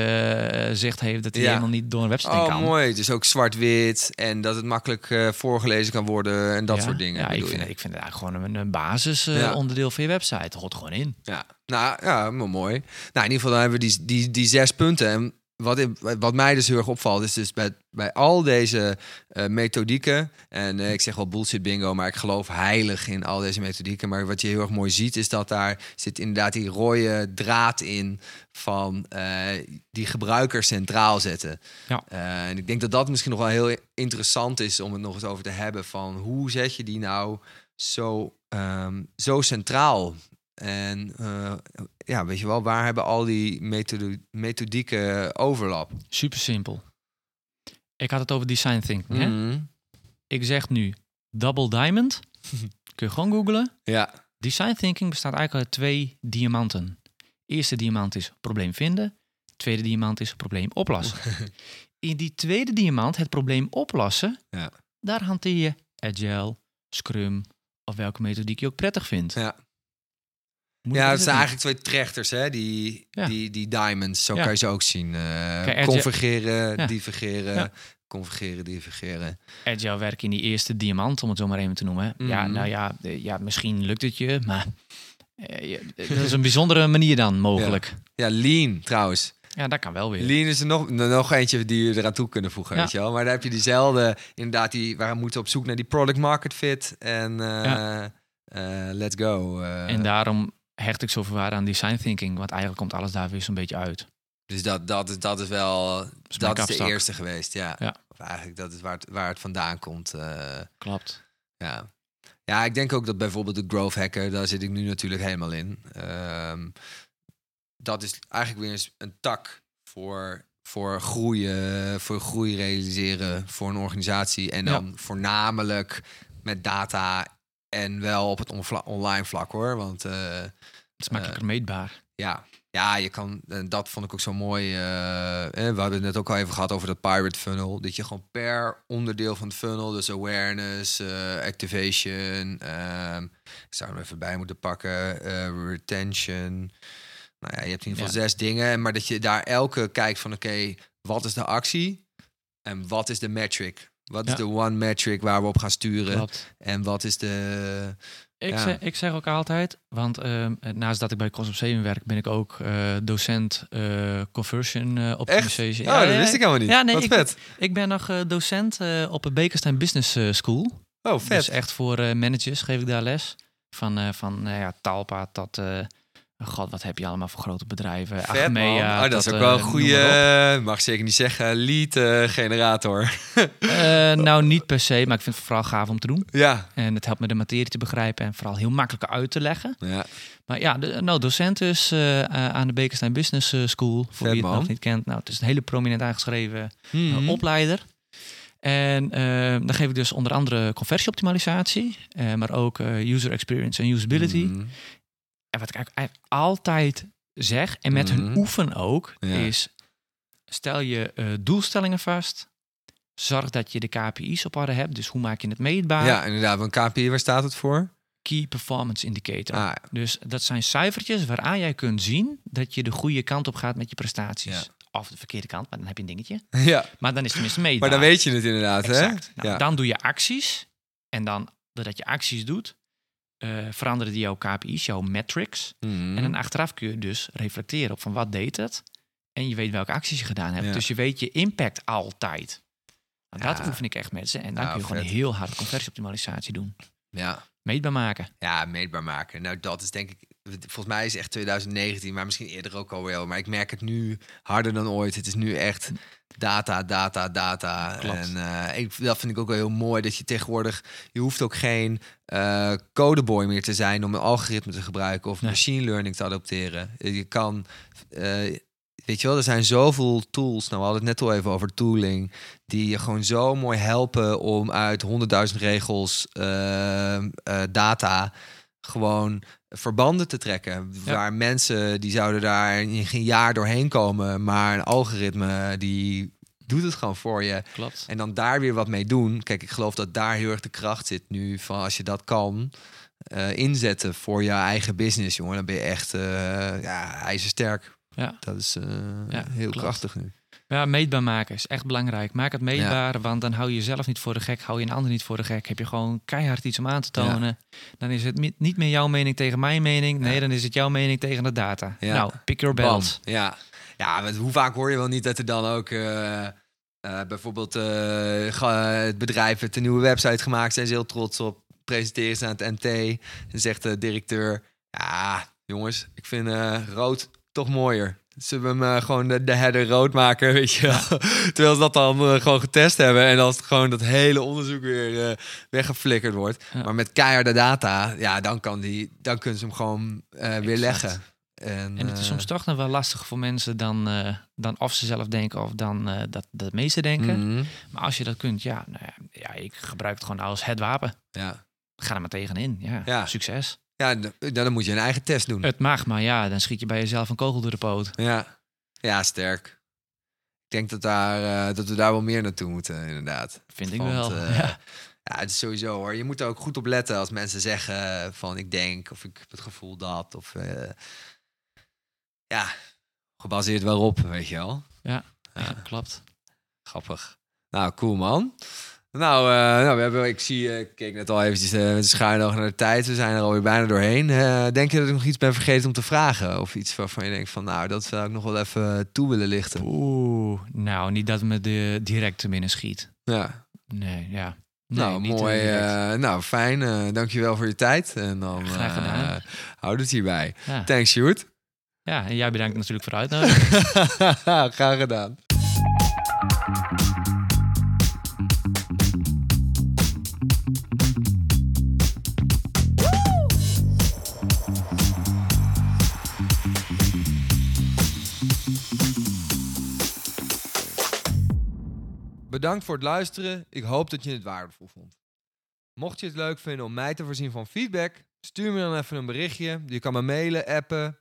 zicht heeft, dat hij Ja. helemaal niet door een website Oh, kan. mooi. Dus ook zwart-wit en dat het makkelijk voorgelezen kan worden en dat Ja, soort dingen. Ja, ik vind, ik vind het eigenlijk gewoon een, een basis eh, Ja. onderdeel van je website. Hoort gewoon in. Ja, nou ja, maar mooi. Nou, in ieder geval dan hebben we die, die, die zes punten. En wat, wat mij dus heel erg opvalt, is dus bij, bij al deze eh, methodieken. En eh, ik zeg wel bullshit bingo, maar ik geloof heilig in al deze methodieken. Maar wat je heel erg mooi ziet, is dat daar zit inderdaad die rode draad in van eh, die gebruiker centraal zetten. Ja. En ik denk dat dat misschien nog wel heel interessant is om het nog eens over te hebben. Van hoe zet je die nou zo, ehm, zo centraal? En ja, weet je wel, waar hebben al die methode, methodieken overlap? Super simpel. Ik had het over design thinking. Hè? Mhm. Ik zeg nu double diamond. Kun je gewoon googlen. Ja, Design thinking bestaat eigenlijk uit twee diamanten. Eerste diamant is probleem vinden. Tweede diamant is probleem oplossen. In die tweede diamant, het probleem oplossen, Ja. daar hanteer je agile, scrum of welke methodiek je ook prettig vindt. ja. Ja het zijn eigenlijk twee trechters, hè? Die, Ja. die, die diamonds, zo Ja. kan je ze ook zien. Eh Kijk, convergeren, Ja. divergeren, convergeren, divergeren. Agile werk in die eerste diamant, om het zo maar even te noemen. Ja, Mhm. nou ja, eh, ja, misschien lukt het je, maar eh, dat is een bijzondere manier dan mogelijk. Ja, lean trouwens. Ja, dat kan wel weer. Lean is er nog, nog eentje die je eraan toe kunnen voegen, Ja. weet je wel. Maar daar heb je diezelfde, inderdaad, die, waar we moeten op zoek naar die product market fit. En let's go. En daarom hecht ik zoveel waarde aan design thinking, want eigenlijk komt alles daar weer zo'n beetje uit. dus dat, dat, is, dat is wel, is dat is de eerste geweest, ja. Ja. Of eigenlijk, dat is waar het, waar het vandaan komt. eh, Klopt. ja. ja, ik denk ook dat bijvoorbeeld de growth hacker, daar zit ik nu natuurlijk helemaal in. Ehm, dat is eigenlijk weer eens een tak voor, voor groeien, voor groei realiseren voor een organisatie. En Ja. dan voornamelijk met data en wel op het onvla- online vlak hoor. Want eh, Het is makkelijker meetbaar. ja, ja, je kan, en dat vond ik ook zo mooi. eh, eh, we hadden het net ook al even gehad over dat pirate funnel. Dat je gewoon per onderdeel van het funnel, dus awareness, eh, activation, ehm, ik zou hem even bij moeten pakken, eh, retention. Nou ja, je hebt in ieder geval Ja. zes dingen, maar dat je daar elke kijkt van oké, wat is de actie en wat is de metric? Wat is Ja. de one metric waar we op gaan sturen? Klopt. En wat is de... Ik, Ja. zeg, ik zeg ook altijd, want ehm, naast dat ik bij Cross op 7 werk, ben ik ook eh, docent eh, conversion eh optimization. Oh, dat wist ik helemaal niet. Ja, nee, Wat ik, vet. Ik ben nog docent op het Bekenstein Business School. Oh, vet. Dus echt voor managers geef ik daar les. Van, van ja, Talpa tot, God, wat heb je allemaal voor grote bedrijven? Vet, Achmea. Oh, dat is ook wel een eh, goede, eh, mag zeker niet zeggen, lead eh, generator. Nou, niet per se, maar ik vind het vooral gaaf om te doen. ja. En het helpt me de materie te begrijpen en vooral heel makkelijk uit te leggen. ja. Maar ja, de, nou, docent dus eh, aan de Bekenstein Business School. Voor Vet, wie het man. nog niet kent. Nou, het is een hele prominent aangeschreven Mhm. opleider. En eh, dan geef ik dus onder andere conversieoptimalisatie, maar ook user experience en usability. Mhm. En wat ik eigenlijk, altijd zeg, en met hun Mhm. oefen ook, Ja. is stel je eh, doelstellingen vast. Zorg dat je de KPI's op orde hebt. Dus hoe maak je het meetbaar? Ja, inderdaad. Want KPI, waar staat het voor? Key Performance Indicator. Ah, Dus dat zijn cijfertjes waaraan jij kunt zien dat je de goede kant op gaat met je prestaties. Ja. Of de verkeerde kant, maar dan heb je een dingetje. ja. Maar dan is het tenminste meetbaar. Maar dan weet je het inderdaad, Exact. hè? Nou, ja. Dan doe je acties. En dan, doordat je acties doet, eh, veranderen die jouw KPI's, jouw metrics. Mhm. En dan achteraf kun je dus reflecteren op van wat deed het. En je weet welke acties je gedaan hebt. Ja. Dus je weet je impact altijd. Nou, Dat Ja. oefen ik echt met ze. En dan kun je gewoon heel hard conversieoptimalisatie doen. ja. Meetbaar maken. ja, meetbaar maken. Nou, dat is denk ik... Volgens mij is het echt 2019, maar misschien eerder ook al wel. Maar ik merk het nu harder dan ooit. Het is nu echt data, data, data. Klopt. En eh, ik, dat vind ik ook wel heel mooi. Dat je tegenwoordig... Je hoeft ook geen eh, codeboy meer te zijn om een algoritme te gebruiken... of Nee. machine learning te adopteren. Je kan... eh, Weet je wel, er zijn zoveel tools. Nou, we hadden het net al even over tooling. Die je gewoon zo mooi helpen om uit 100.000 regels eh, data gewoon verbanden te trekken. Ja. Waar mensen die zouden daar in geen jaar doorheen komen. Maar een algoritme die doet het gewoon voor je. Klopt. En dan daar weer wat mee doen. Kijk, ik geloof dat daar heel erg de kracht zit nu. Van als je dat kan eh, inzetten voor je eigen business, jongen. Dan ben je echt eh ja, ijzersterk. Ja. Dat is eh, Ja, heel klopt. krachtig nu. Ja, meetbaar maken is echt belangrijk. Maak het meetbaar, want dan hou je jezelf niet voor de gek, hou je een ander niet voor de gek. Heb je gewoon keihard iets om aan te tonen. Dan is het niet meer jouw mening tegen mijn mening. Nee, Ja. dan is het jouw mening tegen de data. Nou, pick your Bam. belt. Ja, ja want hoe vaak hoor je wel niet dat er dan ook eh, eh, bijvoorbeeld eh, het bedrijf heeft een nieuwe website gemaakt, zijn ze heel trots op, presenteren ze aan het NT en zegt de directeur, ja jongens, ik vind rood toch mooier. Zullen we hem eh, gewoon de, de header rood maken, weet je wel? Terwijl ze dat dan eh, gewoon getest hebben en als het gewoon dat hele onderzoek weer eh, weggeflikkerd wordt. Maar met keiharde data, ja, dan, kan die, dan kunnen ze hem gewoon weer leggen. En, En het is soms toch nog wel lastig voor mensen dan, dan of ze zelf denken of dan eh, dat de meeste denken. mhm. Maar als je dat kunt, ja, nou ja, ja, ik gebruik het gewoon als het wapen. Ja, Ga er maar tegenin. Ja, Ja. succes. Ja dan moet je een eigen test doen. Het mag, maar ja, dan schiet je bij jezelf een kogel door de poot. Ja, ja sterk. Ik denk dat, daar, eh, dat we daar wel meer naartoe moeten, inderdaad. Vind ik Want, wel. eh, ja. Ja, het is sowieso hoor. Je moet er ook goed op letten als mensen zeggen van ik denk of ik heb het gevoel dat. Of eh, ja, gebaseerd waarop, weet je wel. Ja, Ja, klopt. grappig. Nou, cool man. Nou, eh, nou we hebben, ik zie, eh, ik keek net al eventjes eh, met de schuin oog naar de tijd. We zijn er alweer bijna doorheen. Eh, denk je dat ik nog iets ben vergeten om te vragen? Of iets waarvan je denkt van, nou, dat zou ik nog wel even toe willen lichten. Oeh, nou, niet dat me de direct te binnen schiet. Ja, Nee, ja. Nee, nou, eh, mooi. eh, nou, fijn. eh dankjewel voor je tijd. En dan Graag gedaan. eh, houd het hierbij. ja. Thanks, Sjoerd. ja, en jij bedankt natuurlijk voor de uitnodiging. Graag gedaan. Bedankt voor het luisteren. Ik hoop dat je het waardevol vond. Mocht je het leuk vinden om mij te voorzien van feedback, stuur me dan even een berichtje. Je kan me mailen, appen,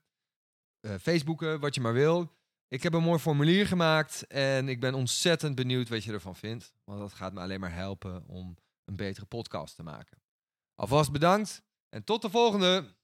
eh, Facebooken, wat je maar wil. Ik heb een mooi formulier gemaakt en ik ben ontzettend benieuwd wat je ervan vindt. Want dat gaat me alleen maar helpen om een betere podcast te maken. Alvast bedankt en tot de volgende!